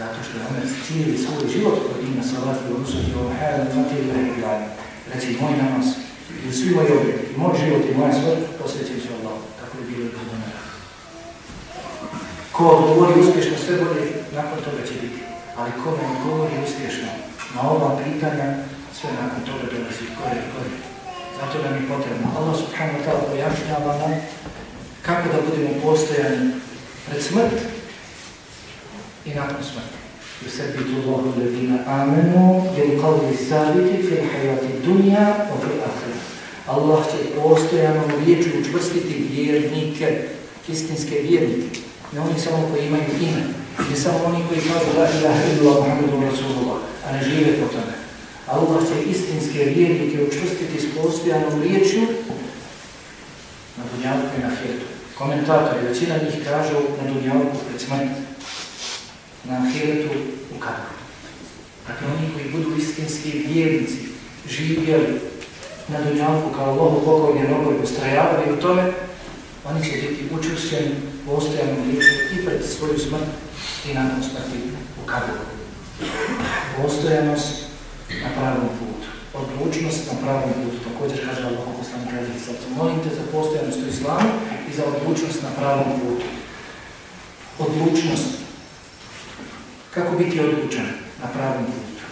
Zato što je Omer cijeli svoj život koji ima sa vas, u Rusu i Omer, Matilda i Granju. Reci znači, moj namaz, i svi moji objekti, moj život i moja smrt posvećen se Allah. Tako je bilo i do Ko odgovori uspješno sve bolje, nakon toga će biti. Ali ko ne odgovori uspješno na ova pitanja, sve nakon toga dolazi gore i gore. Zato nam je potrebno. Allah subhanahu wa ta'ala pojašnjava nam kako da budemo postojani pred smrt i nakon smrti. يثبت الله الذين آمنوا بالقول الثابت في الحياة الدنيا وفي الآخرة Allah će postojanom riječu učvrstiti vjernike, istinske vjernike. Ne oni samo koji imaju ime, ne samo oni koji kažu da je illa Muhammedu Rasulullah, a ne žive po tome. Allah će istinske vjernike učvrstiti s postojanom riječu na dunjavku i na hijetu. Komentatori, većina njih kaže na dunjavku pred smrti na ahiretu u kadru. Dakle, oni koji budu istinski vjernici, živjeli na dunjavku kao lovu pokornje nogo i ustrajavali u tome, oni će biti učušćeni u ostajanju i pred svoju smrt i nakon smrti u kabru. Postojanost na pravom putu, odlučnost na pravom putu, također kaže Allah poslanik Ali Srcu. Molim te za postojanost u islamu i za odlučnost na pravom putu. Odlučnost kako biti odlučan na pravom putu.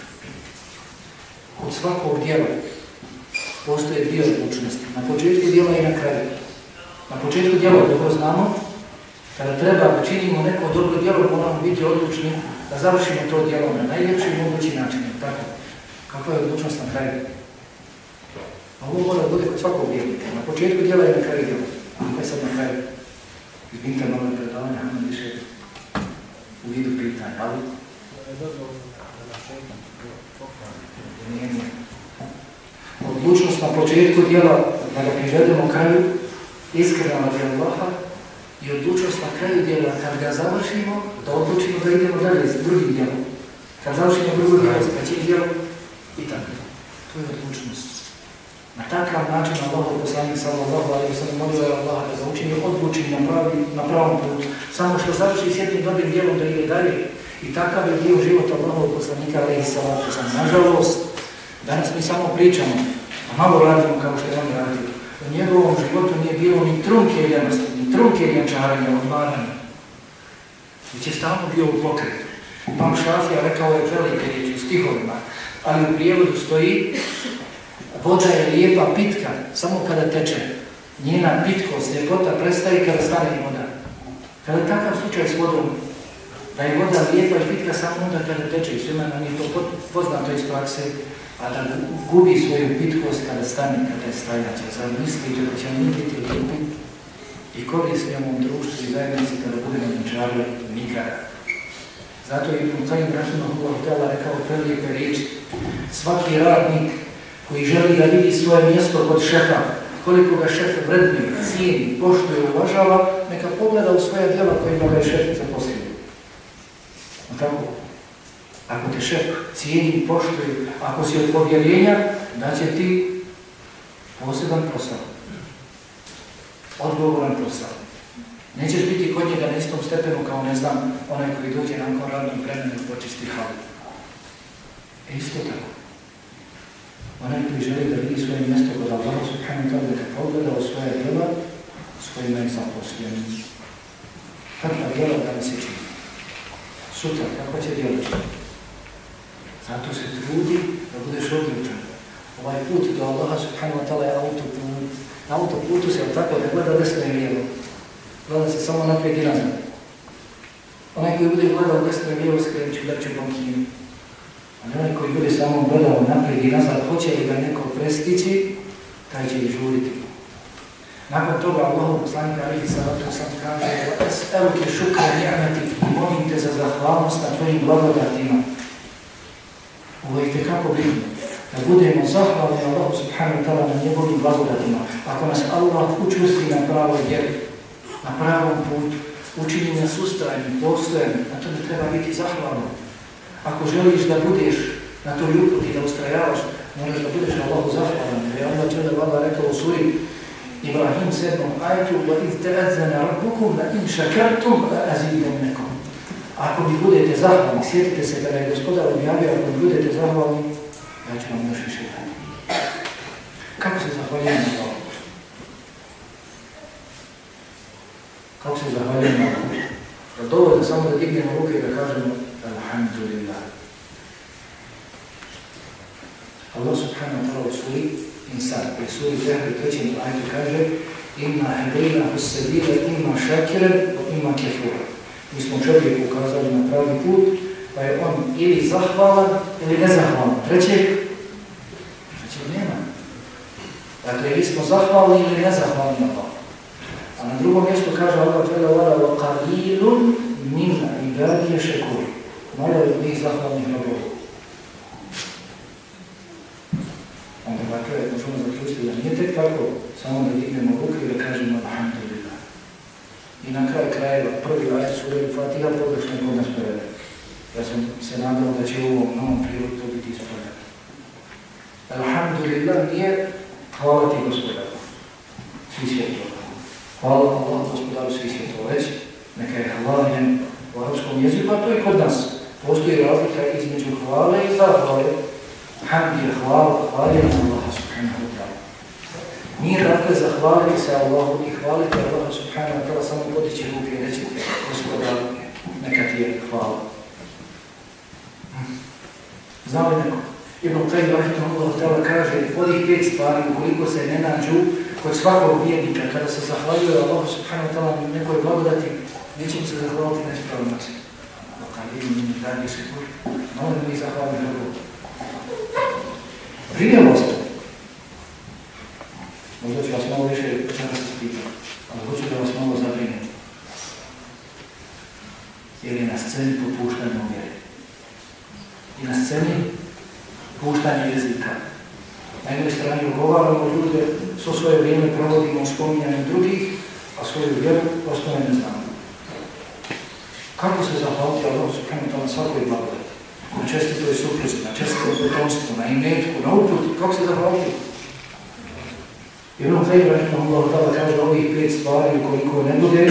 Kod svakog dijela postoje dvije odlučnosti, na početku djela i na kraju. Na početku djela dobro znamo, kada treba da činimo neko dobro djelo, moramo biti odlučni da završimo to djelo na najljepši mogući način. Tako, Kako je odlučnost na kraju? A ovo mora bude kod svakog vjernika. Na početku djela i na kraju djela. A je sad na kraju? Izvinite nove predavanja, hajmo više u vidu pitanja, ali... Nije, nije. Odlučnost na početku djela da ga privedemo kraju, iskreno radi i odlučnost na kraju djela kad ga završimo, da odlučimo da idemo dalje s drugim djelom. Kad završimo drugo dijelom, s trećim djelom i tako. To je odlučnost. Na takav način Allah poslanik samo alaihi wa sallam molio je Allah da ga na, na pravom putu. Samo što završi s jednim dobrim dijelom da ide dalje. I takav je dio života Allah poslanika alaihi Nažalost, danas mi samo pričamo, a malo radimo kao što nam on U njegovom životu nije bilo ni trunke jednosti, ni trunke jednčaranja, odmaranja. Već je stalno bio u pokretu. Imam Šafija rekao je velike riječi u stihovima, ali u prijevodu stoji Voda je lijepa pitka, samo kada teče. Njena pitkost, ljepota prestaje kada stane voda. Kada je takav slučaj s vodom, da je voda lijepa i pitka samo onda kada teče i svima nam je to poznato iz prakse, a da gubi svoju pitkost kada stane, kada je stajaća. Zar mislite da će mi biti lijepi i korisni u društvu i zajednici kada budemo ničarili nikada. Zato je Ibn Kajim Rahimahullah htjela rekao prelijepe riječi. Svaki radnik koji želi da vidi svoje mjesto kod šefa, koliko ga šef vredni, cijeni, poštuje, uvažava, neka pogleda u svoje djela kojima ga je šef No Tako? Ako te šef cijeni i poštuje, ako si od povjerenja, da ti poseban posao. Odgovoran posao. Nećeš biti kod njega na istom stepenu kao, ne znam, onaj koji dođe nakon radnog vremena i počisti halu. E isto tako. Onaj koji želi da vidi svoje mjesto kod Allah subhanahu wa ta'ala da pogleda u svoje djela s kojima je zaposlen. Kakva djela da se čini? Sutra, kako će djelati? Zato se trudi da budeš odličan. Ovaj put do Allaha subhanahu wa ta'ala je autoput. Na autoputu se tako da gleda desno i lijevo. Gleda se samo naprijed i nazad. Onaj koji bude gledao desno i lijevo skrenut će lepće bankinu. Ali oni koji bili samo gledali naprijed i nazad hoće li ga neko prestići, taj će i žuriti. Nakon toga Allah poslanika Alihi Salatu sam kaže te, šukre nijamati i molim te za zahvalnost na tvojim blagodatima. Ovo je tekako bitno. Da budemo zahvalni Allah subhanahu ta'ala na njegovim blagodatima. Ako nas Allah učusti na pravoj vjeri, na pravom putu, učini nas ustrajnim, postojem, na to da treba biti zahvalni. Ako želiš da budeš na toj uputi, da ustrajavaš, moraš da budeš Allahu zahvalan. Jer je Allah Čele vada rekao u suri Ibrahim 7. ajtu na im šakartum, لَإِنْ azidem nekom. Ako mi budete zahvalni, sjetite se da je gospodar objavio, ako mi budete zahvalni, ja ću vam još više dati. Kako se zahvaljujem za ovo? Kako se zahvaljujem za ovo? Jel dovoljno samo da dignemo ruke i da kažemo Alhamdulillah. Allah subhanahu wa ta'ala u suri insan, u suri Fehr u trećem kaže Ima hebrina hussedila, ima šakira, ima kefura. Mi smo čovjeku ukazali na pravi put, pa je on ili zahvalan ili nezahvalan. Trećeg? Trećeg nema. Dakle, ili smo zahvalni ili nezahvalni na Allah. A na drugom mjestu kaže Allah tjela wa qalilun مِنْ عِبَادِيَ شَكُرِ Malo je od njih zahvalnih robova. Onda dakle, možemo pa zaključiti da nije tek tako, samo da dignemo ruke i da kažemo Alhamdulillah. I na kraju krajeva, prvi ajet sura i Fatiha pogrešno je kod nas Ja sam se nadao da će u ovom novom prilogu to biti ispravljeno. Alhamdulillah nije hvala ti gospodaru. Svi svjetova. Hvala Allah, gospodaru svi to reći, neka je hvaljen u arabskom jeziku, a to je kod nas. Postoji razlika između hvale i zahvale. Hamd je hvala, hvaljen Allaha subhanahu wa ta'ala. Nije dakle zahvaliti se Allahu i hvaliti Allaha subhanahu wa ta'ala samo podići ruke i reći gospodaru, neka ti je hvala. Znao je neko? Ibn Qajim Rahimahullah Allah kaže, odih pet stvari, ukoliko se ne nađu, kod svakog vijednika, kada se zahvaljuje Allah subhanahu wa ta'ala na nekoj blagodati, nećemo se zahvaliti na ispravnosti. Kad vidimo mi dalje se tu, na mi zahvalimo na Bogu. se. Možda ću vas malo više početi se ali hoću da vas malo zabrinem. Jer je na sceni popuštanje u I na sceni puštanje jezika, na jednoj strani ogovaramo ljude, svo svoje vrijeme provodimo u spominjanju drugih, a svoju vjeru osnovne ne znamo. Kako se zahvaliti Allah subhanahu ta'ala svakoj blagodati? Na čestitoj supruzi, na čestitoj potomstvu, na imetku, na uputi, kako se zahvaliti? Ibn Kajir Allah tada kaže ovih pet stvari ukoliko ne bude,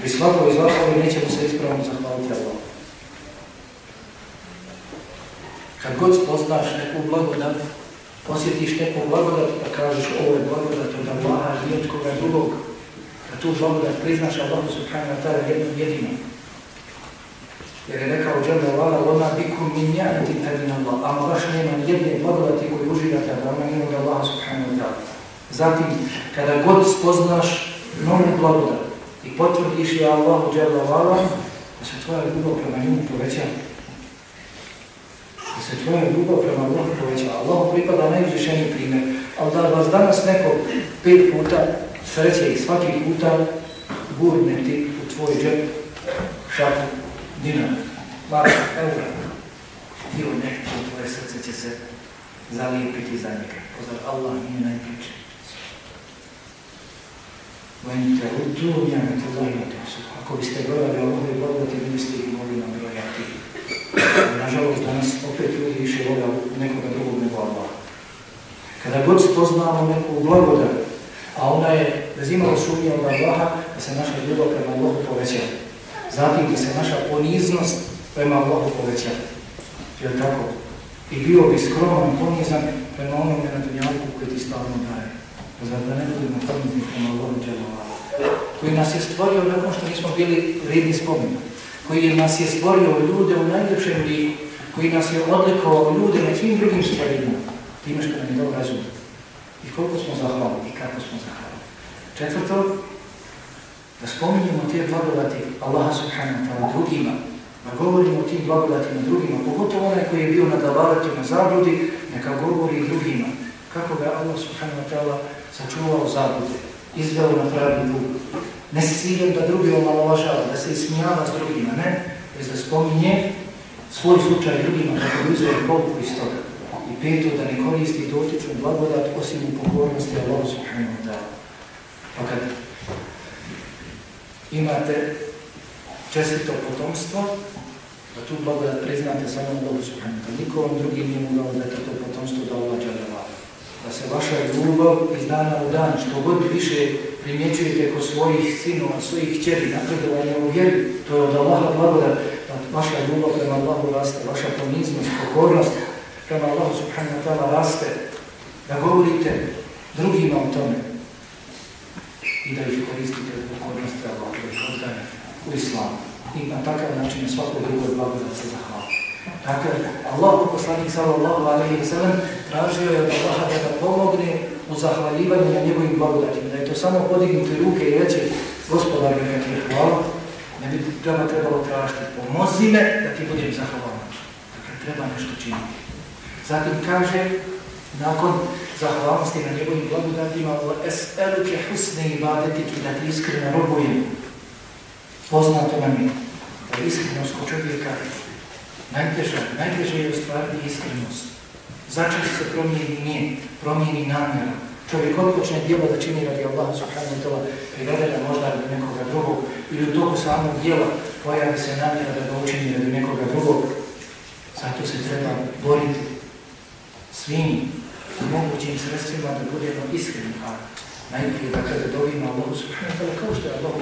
pri svakoj zahvali nećemo se ispravno zahvaliti Allah. Kad god spoznaš neku blagodat, posjetiš neku blagodat pa kažeš ovo je blagodat od Allaha i od koga drugog, da tu blagodat priznaš Allahu subhanahu wa ta'ala jednom jedinom. Jer je rekao Đerbe Allaha, ona bikum minjati tadin Allah, Ali baš nema jedne blagodati koji uživate, a ona nije od Allaha subhanahu wa ta'ala. Zatim, kada god spoznaš novu blagodat i potvrdiš je Allahu Đerbe Allaha, da se tvoja ljubav prema njemu povećava što se tvojom ljubav prema Allahu povećava. Allah pripada najuzvišeniji primjer, ali da vas danas neko pet puta sreće i svaki puta gurne ti u tvoj džep šaku dinar, marka, eura, ti nešto tvoje srce će se zalijepiti za njega. Pozdrav, Allah nije najpriče. Vojni te udu, zajedno te Ako biste govorili ovdje blagodati, vi biste ih mogli brojati. Nažalost, danas opet ljudi više vole nekoga drugog nego Allah. Kada god poznava neku blagodat, a ona je bez imala sumnje od Allaha, da se naša ljubav prema Bogu poveća. Zatim da se naša poniznost prema Bogu poveća. li tako? I bio bi skroman, ponizan prema onome na dunjavku koji ti stavno daje. Zato da ne budemo ponizni prema Allahu koji nas je stvorio nakon što nismo bili vrijedni spominati koji nas je stvorio ljude u najljepšem liku, koji nas je odlikovao ljude na svim drugim stvarima, time što nam je dao razum. I koliko smo zahvalni i kako smo zahvalni. Četvrto, da spominjemo te blagodati Allaha subhanahu wa ta'ala drugima, da govorimo o tim blagodatima drugima, pogotovo onaj koji je bio na dalavati, na zabludi, neka govori drugima. Kako ga Allah subhanahu wa ta'ala sačuvao zablude, izveo na pravi put, ne s ciljem da drugi omalovažava, da se ismijava s drugima, ne, već da spominje svoj slučaj drugima da bi Bogu iz toga. I peto, da ne koristi dotičnu blagodat osim u pokornosti Allahu subhanahu wa ta'ala. Pa kad imate čestito potomstvo, da tu blagodat priznate samo Allahu subhanahu wa ta'ala. Niko vam drugi nije mogao da to potomstvo da ulađa da se vaša ljubav iz dana u dan, što god više primjećujete kod svojih sinova, svojih čeri napredovanje u vjeri, to je od Allaha blagodat, vaša ljubav prema Allahu raste, vaša poniznost, pokornost prema Allahu subhanahu wa ta'ala raste, da govorite drugima o tome i da ih koristite u pokornosti Allahu u islamu. I na takav način svako drugo blagodat se zahvala. Dakle, Allah, poslanik sallallahu alaihi wa sallam, tražio je od Allaha da pomogne u zahvaljivanju na njegovim blagodatima, da je to samo podignuti ruke i reći gospodar neka ti je hvala, ne bi treba trebalo tražiti, pomozi me da ti budem zahvalan. Dakle, treba nešto činiti. Zatim kaže, nakon zahvalnosti na njegovim blagodatima, es'eluke husne i ti da ti iskreno robujem. Poznato nam je da iskrenost kod čovjeka najteža, najteže je ostvariti iskrenost. Začeli se promijeni nije, promijeni namjera. Čovjek odpočne djelo da čini radi Allaha subhanahu wa ta'ala privedena možda radi nekoga drugog ili u toku samog djela pojavi se namjera da ga učini radi nekoga drugog. Zato se treba boriti svim mogućim sredstvima da budemo iskreni kao. Najprije dakle da dobijemo Allahu subhanahu wa ta'ala kao što je Allah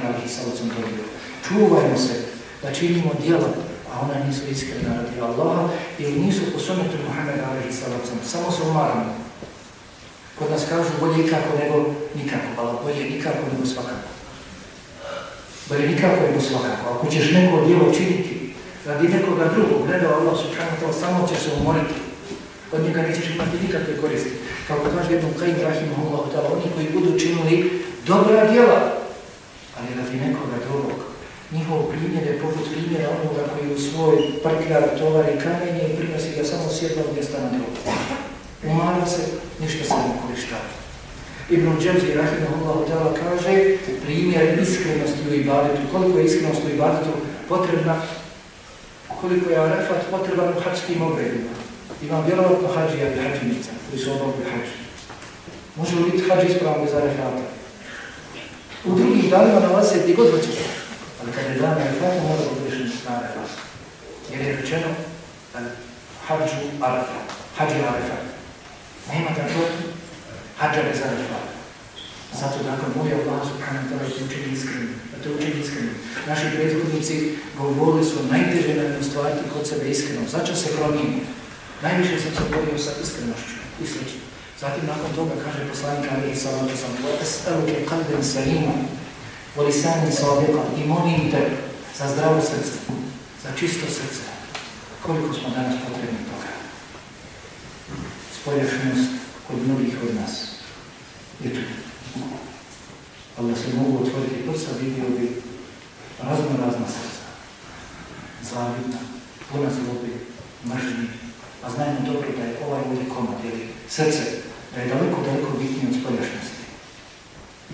traži sa ocom dobio. Čuvajmo se da činimo djela a ona nisu iskrena radi Allaha jer nisu po sunetu Muhammeda alaihi sallam, samo su umarani. Kod nas kažu bolje ikako nego nikako, ali bolje nikako nego svakako. Bolje nikako nego svakako. Ako ćeš neko djelo činiti radi nekoga drugog, gleda Allah subhanahu to samo ćeš se umoriti. Od njega nećeš imati nikakve koristi. Kako kaže jednom Kajim Rahimahullah, oni koji budu činili dobra djela, ali radi nekoga drugog, Njihovo primjer je poput primjera onoga koji u svoj prtljar tovari kamenje i prinosi ga samo s jednog mjesta na drugo. Umara se, ništa se ne korišta. Ibn Džemzi Rahimahullahu hotela kaže primjer iskrenosti u ibadetu, koliko je iskrenost u ibadetu potrebna, koliko je arefat potreban u hačkim obredima. Imam vjerovatno hađija i hađinica koji su obavili hađi. Može li biti hađi ispravni za arefata? U drugim danima nalazi se gdje god hoćeš kada je dana je tako mora biti budeš na refatu. Jer je rečeno hađu arafa, hađu arafa. Nema tako hađa bez arafa. Zato dakle moja Allah subhanahu wa ta'ala učini iskreni, da te učini iskreni. Naši prethodnici govorili su najteže nam stvariti kod sebe iskreno. Začas se promijeni. Najviše sam se borio sa iskrenošću i slično. Zatim nakon toga kaže poslanik Ali da sam, esaluke kalben salima, Volisani sa objekom i molim te za zdravo srce, za čisto srce. Koliko smo danas potrebni toga? Spolješnost kod mnogih od nas. tu. ali da se mogu otvoriti prsa, vidio bi razno razna srca. Zavidna, puna zlobi, mržnji. A znajmo dobro da je ovaj ljudi komad, ili srce, da je daleko, daleko bitnije od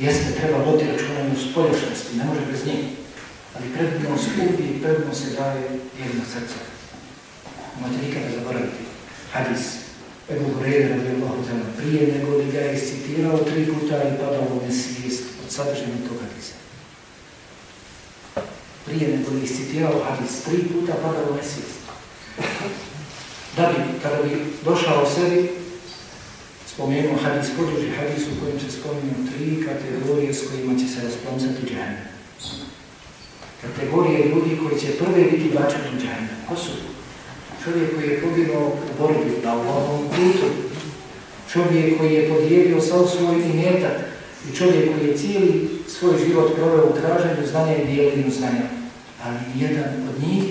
Jeste, treba voditi računa u spolješnosti, ne može bez njih. Ali prednost uvijek, prednost se daje jedno srce. Možete nikada zaboraviti. Hadis. Ebu Hureyre radijallahu ta'ala prije nego li ga je citirao tri puta i padao u nesvijest od sadržanja tog hadisa. Prije nego li je citirao hadis tri puta padao u nesvijest. Da bi, kada bi došao sebi, spomenuo hadis podruži hadis u kojem se spomenuo tri kategorije s kojima će se rasplomzati džajna. Kategorije ljudi koji će prve biti bačeni džajna. Ko su? Čovjek koji je poginuo u borbi na ovom putu. Čovjek koji je podijelio sa svoj imetak i čovjek koji je cijeli svoj život proveo u traženju znanja i dijeljenju znanja. Ali jedan od njih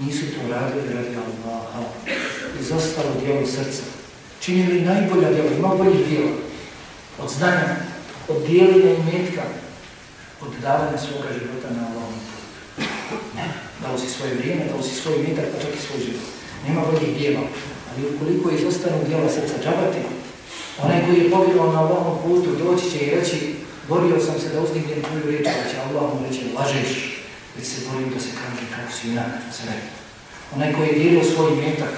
nisu to radili radi Allaha. Izostalo dijelo srca činili najbolja djela, ima boljih djela, od znanja, od dijeljenja i metka, od davanja svoga života na ovom Ne, dao si svoje vrijeme, dao si svoj metak, pa čak i svoj život. Nema boljih djela, ali ukoliko je izostanu djela srca džabati, onaj koji je pobjelao na ovom putu doći će i reći borio sam se da uzdignem tvoju riječ, da pa će Allah reći lažeš, već se borim da se kaže kako si junak sve. Onaj koji je dijelio svoj metak,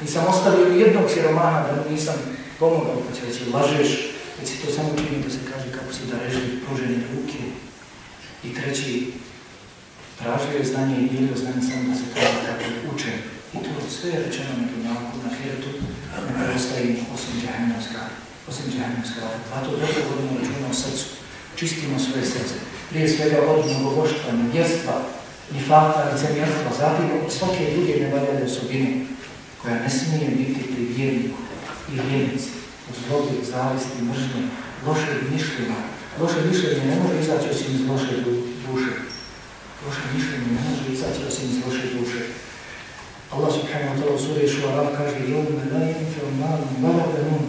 nisam ostavio jednog siromaha da nisam pomogao, kad pa će reći lažeš, već se to samo čini da se kaže kako si da reži pružene ruke. I treći, tražio je znanje i dijelio znanje samo da se kaže kako je učen. I to sve rečeno na dunjavku, na hiratu, ne preostaje osim džahenovska, osim Dva, pa to dobro vodimo računa o srcu, čistimo svoje srce. Prije svega od mnogoboštva, nevjerstva, nifata, licemjerstva, zatim svake druge nevaljene osobine koja ne smije biti pri vjerniku i vjernici u zlobi, zavisti, mržnje, lošeg mišljenja. Loše mišljenje ne može izaći osim iz loše duše. Loše mišljenje ne može izaći osim iz loše duše. Allah subhanahu wa ta'ala u i Šuaram kaže da لَا يَنْفِعُ مَالٌ وَلَا بَنُونَ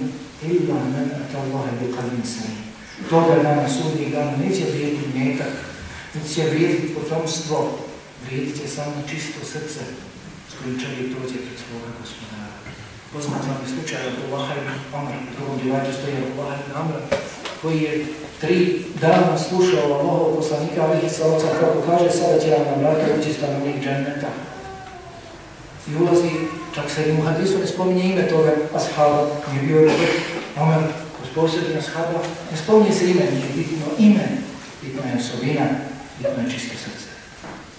إِلَّا مَنْ أَتَى اللَّهَ بِقَلْبٍ To da dana sudnjeg dana neće vrijediti metak, neće će vrijediti potomstvo, vrijedit će samo čisto srce, pričali prođe pred svojho hospodára. Poznat vám slučaj Abdullah ibn Amr, drugom divaču stoji Abdullah ibn Amr, je tri slušal a mohol poslaníka, aby sa oca kako kaže, sada će vam na vrata ući stanovnik Džaneta. I ulazi, čak se i mu hadisu ne spominje ime toga ashaba, koji je bio Robert Omer, posebno ashaba, ne spominje se ime, no, je bitno ime, bitno je osobina, bitno je čisto srce.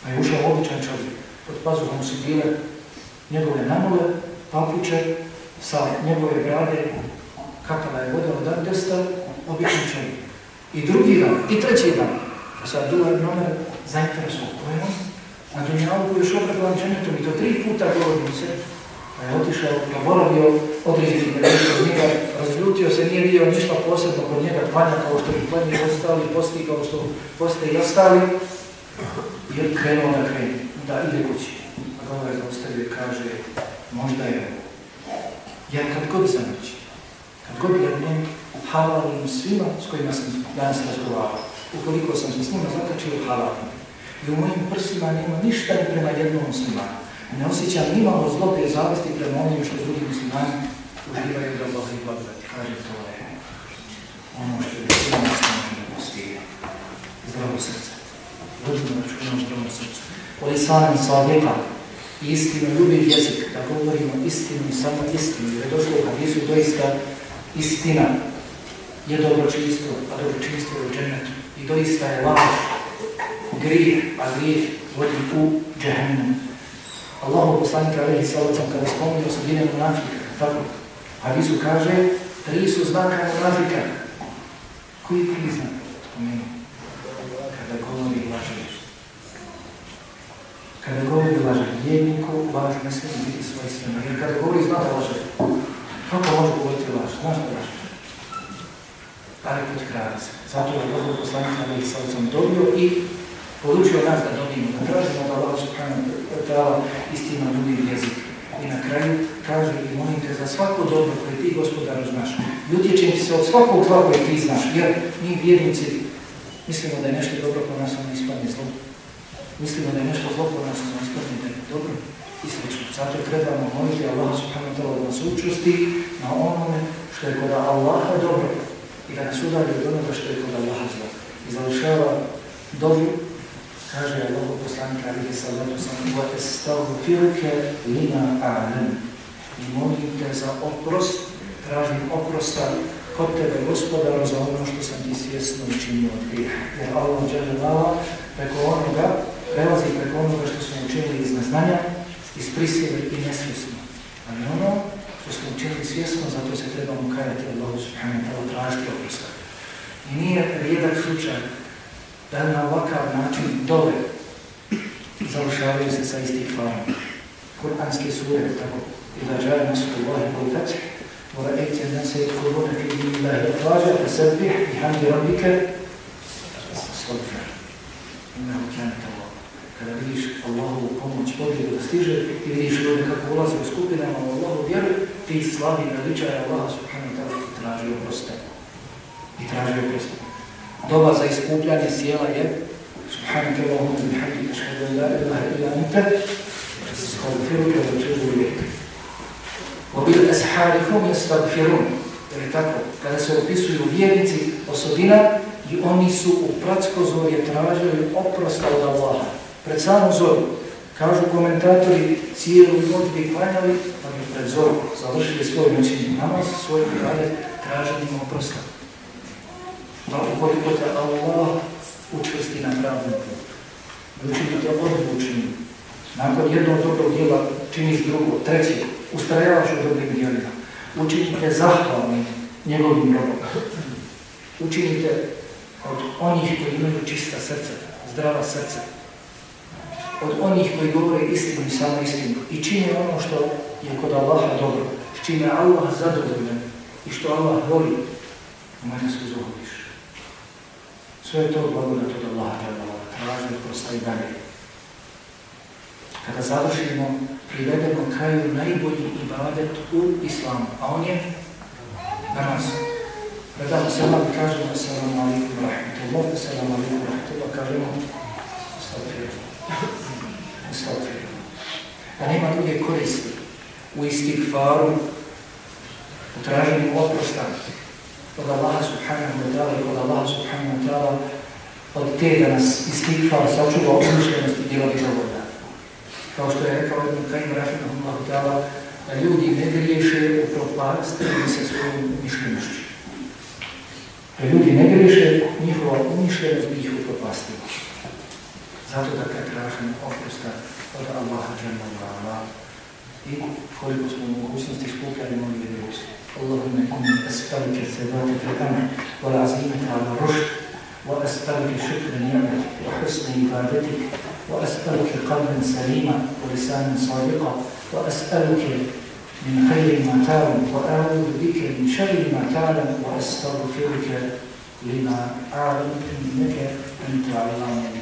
Pa je ušao običan čovjek, pod pazuhom si bile njegove namole, papuče, sa njegove grade, kakva je voda od Andesta, običan čovjek. I drugi dan, i treći dan, a sad duvar nomer zainteresuo kojeno, na Dunjavu još vam dženetom i to tri puta se, pa je otišao, pa boravio određeni od njega, razljutio se, nije vidio ništa posebno kod njega, dvanja kao što bi planji ostali, posti kao što poste i ostali, jer krenuo na krenu, da ide kući je zaustavio i kaže možda je ja kad god zanoći, kad god jednom halalim svima s kojima sam danas razgovarao, ukoliko sam se s njima zakačio halalim i u mojim prsima nema ništa ni prema jednom muslima. ne osjećam nimalo zlobe i zavesti prema onim što drugi muslimani uživaju da Boga i Kaže, to je ono što je sve muslimani ne postije. Zdravo srce. Vodimo računom zdravom srcu. sa slavjeka, i istinu, ljubim jezik, da govorimo istinu i samo istinu, jer je došlo u hadisu doista istina je dobročinstvo, a dobročinstvo je u dženetu. I doista je laž, grih, a grih vodi u džehennem. Allahu sa alaihi sallam kada spomnio u munafika, tako, hadisu kaže, tri su znaka razlika. Koji tri znak? Spomenuo. Kada govori lažem vjerniku, laž ne smije biti svoj svima. I kada govori zna da Kako može govoriti vašem, Znaš da laže. Ali pod kraljice. Zato je Bog poslanica na sa ocom dobio i poručio nas da dobijemo, da tražimo da Allah subhanahu istinu istina ljudi jezik. I na kraju kaže i molim te za svako dobro koje ti gospodaru znaš. I će se od svakog zla koje ti znaš. Jer mi vjernici mislimo da je nešto dobro po nas, ono ispadne zlo mislimo da je nešto zlo po nas ostavljeno da je dobro i slično. Zato trebamo moliti Allah subhanahu wa da nas učusti na onome što je kod Allaha dobro i da nas udari od onoga što je kod Allaha zlo. I završava dobro, kaže Allah poslanika alihi sallatu sam wa stavu filke lina a'lam. I molim te za oprost, tražim oprosta kod tebe gospodaru za ono što sam ti svjesno učinio od grija. Jer Allah džele preko onoga prelazi preko onoga što smo učinili iz neznanja, iz prisjeve i nesvjesno. Ali ono što smo učinili svjesno, zato se trebamo kajati Allahu subhanahu wa ta'ala tražiti oprosta. I nije rijedak slučaj da na ovakav način dole završavaju se sa farom. Kur'anske sure, tako, i da žele nas u Allahi je ورأيت da يدخلون في i الله أفواجا فسبح بحمد ربك واستغفر إنه كان kada vidiš Allahovu pomoć, pobjedu da stiže i vidiš ljudi kako ulaze u skupinama u Allahovu vjeru, ti slavi veličaja Allaha subhanahu tada ti traži oproste. I traži oproste. Doba za iskupljanje sjela je subhanahu tada Allahovu bihamdi, ašhadu ila ilaha ila anta, استغفرك وتوب إليك وبالأسحاركم Jer je tako, kada se opisuju vjernici osobina i oni su u pratsko prackozorje tražili oprosta od Allaha pred samom zoru. Kažu komentatori, cijelu noć bi klanjali, pa bi pred zoru završili svoj noćenje namaz, svoje grade tražimo oprosta. Pa ukoliko te Allah učvrsti na pravnu da učini te odlučenju, Nakon jednog dobrog djela činiš drugo, treće, ustrajavaš u dobrim djelima. Učinite zahvalni njegovim robom. Učinite od onih koji imaju čista srca, zdrava srca, od onih koji govore istinu i samo istinu i čine ono što je kod Allaha dobro, s čime Allah zadovoljan i što Allah voli, mene se uzvodiš. Sve je to blagodat od Allaha traži prosta i dalje. Kada završimo, privedemo kraju najbolji ibadet u islamu, a on je na kada Predamo kažemo i kažemo selam alaikum rahmatullah, selam alaikum rahmatullah, kažemo, stavljamo stotinu. a nema druge koristi u istikvaru, u traženju oprosta od Allaha subhanahu wa ta'ala i od Allaha subhanahu wa ta'ala od te da nas fara sačuva opuštenost i djelovi dovoljna. Kao što je rekao jednom Kajim Allah ta'ala, da ljudi ne griješe u propasti i sa svojom mišljenošću. Da ljudi ne griješe, njihova umišljenost bi ih propasti. Zato da kad tražimo oprosta od Allaha džemala i koliko smo u mogućnosti skupljali molje riječi. Allahume inni astalike sebate fil amen, wa lazimete ala rušt, wa astalike šukre njeme, wa husne ibadetik, wa astalike kalben salima, wa lisanen sadiqa, wa astalike من خير ما تعلم وأعوذ بك من شر ما تعلم وأستغفرك لما أعلم إنك أنت علام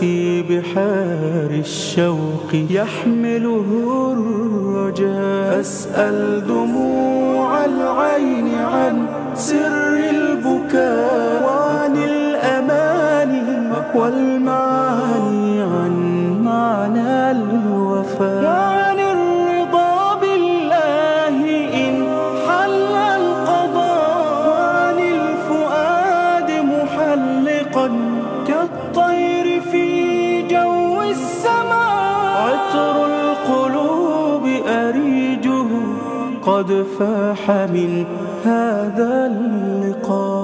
في بحار الشوق يحمله الرجاء أسأل دموع العين عن سر البكاء وعن الأمان والمعاني قد فاح من هذا اللقاء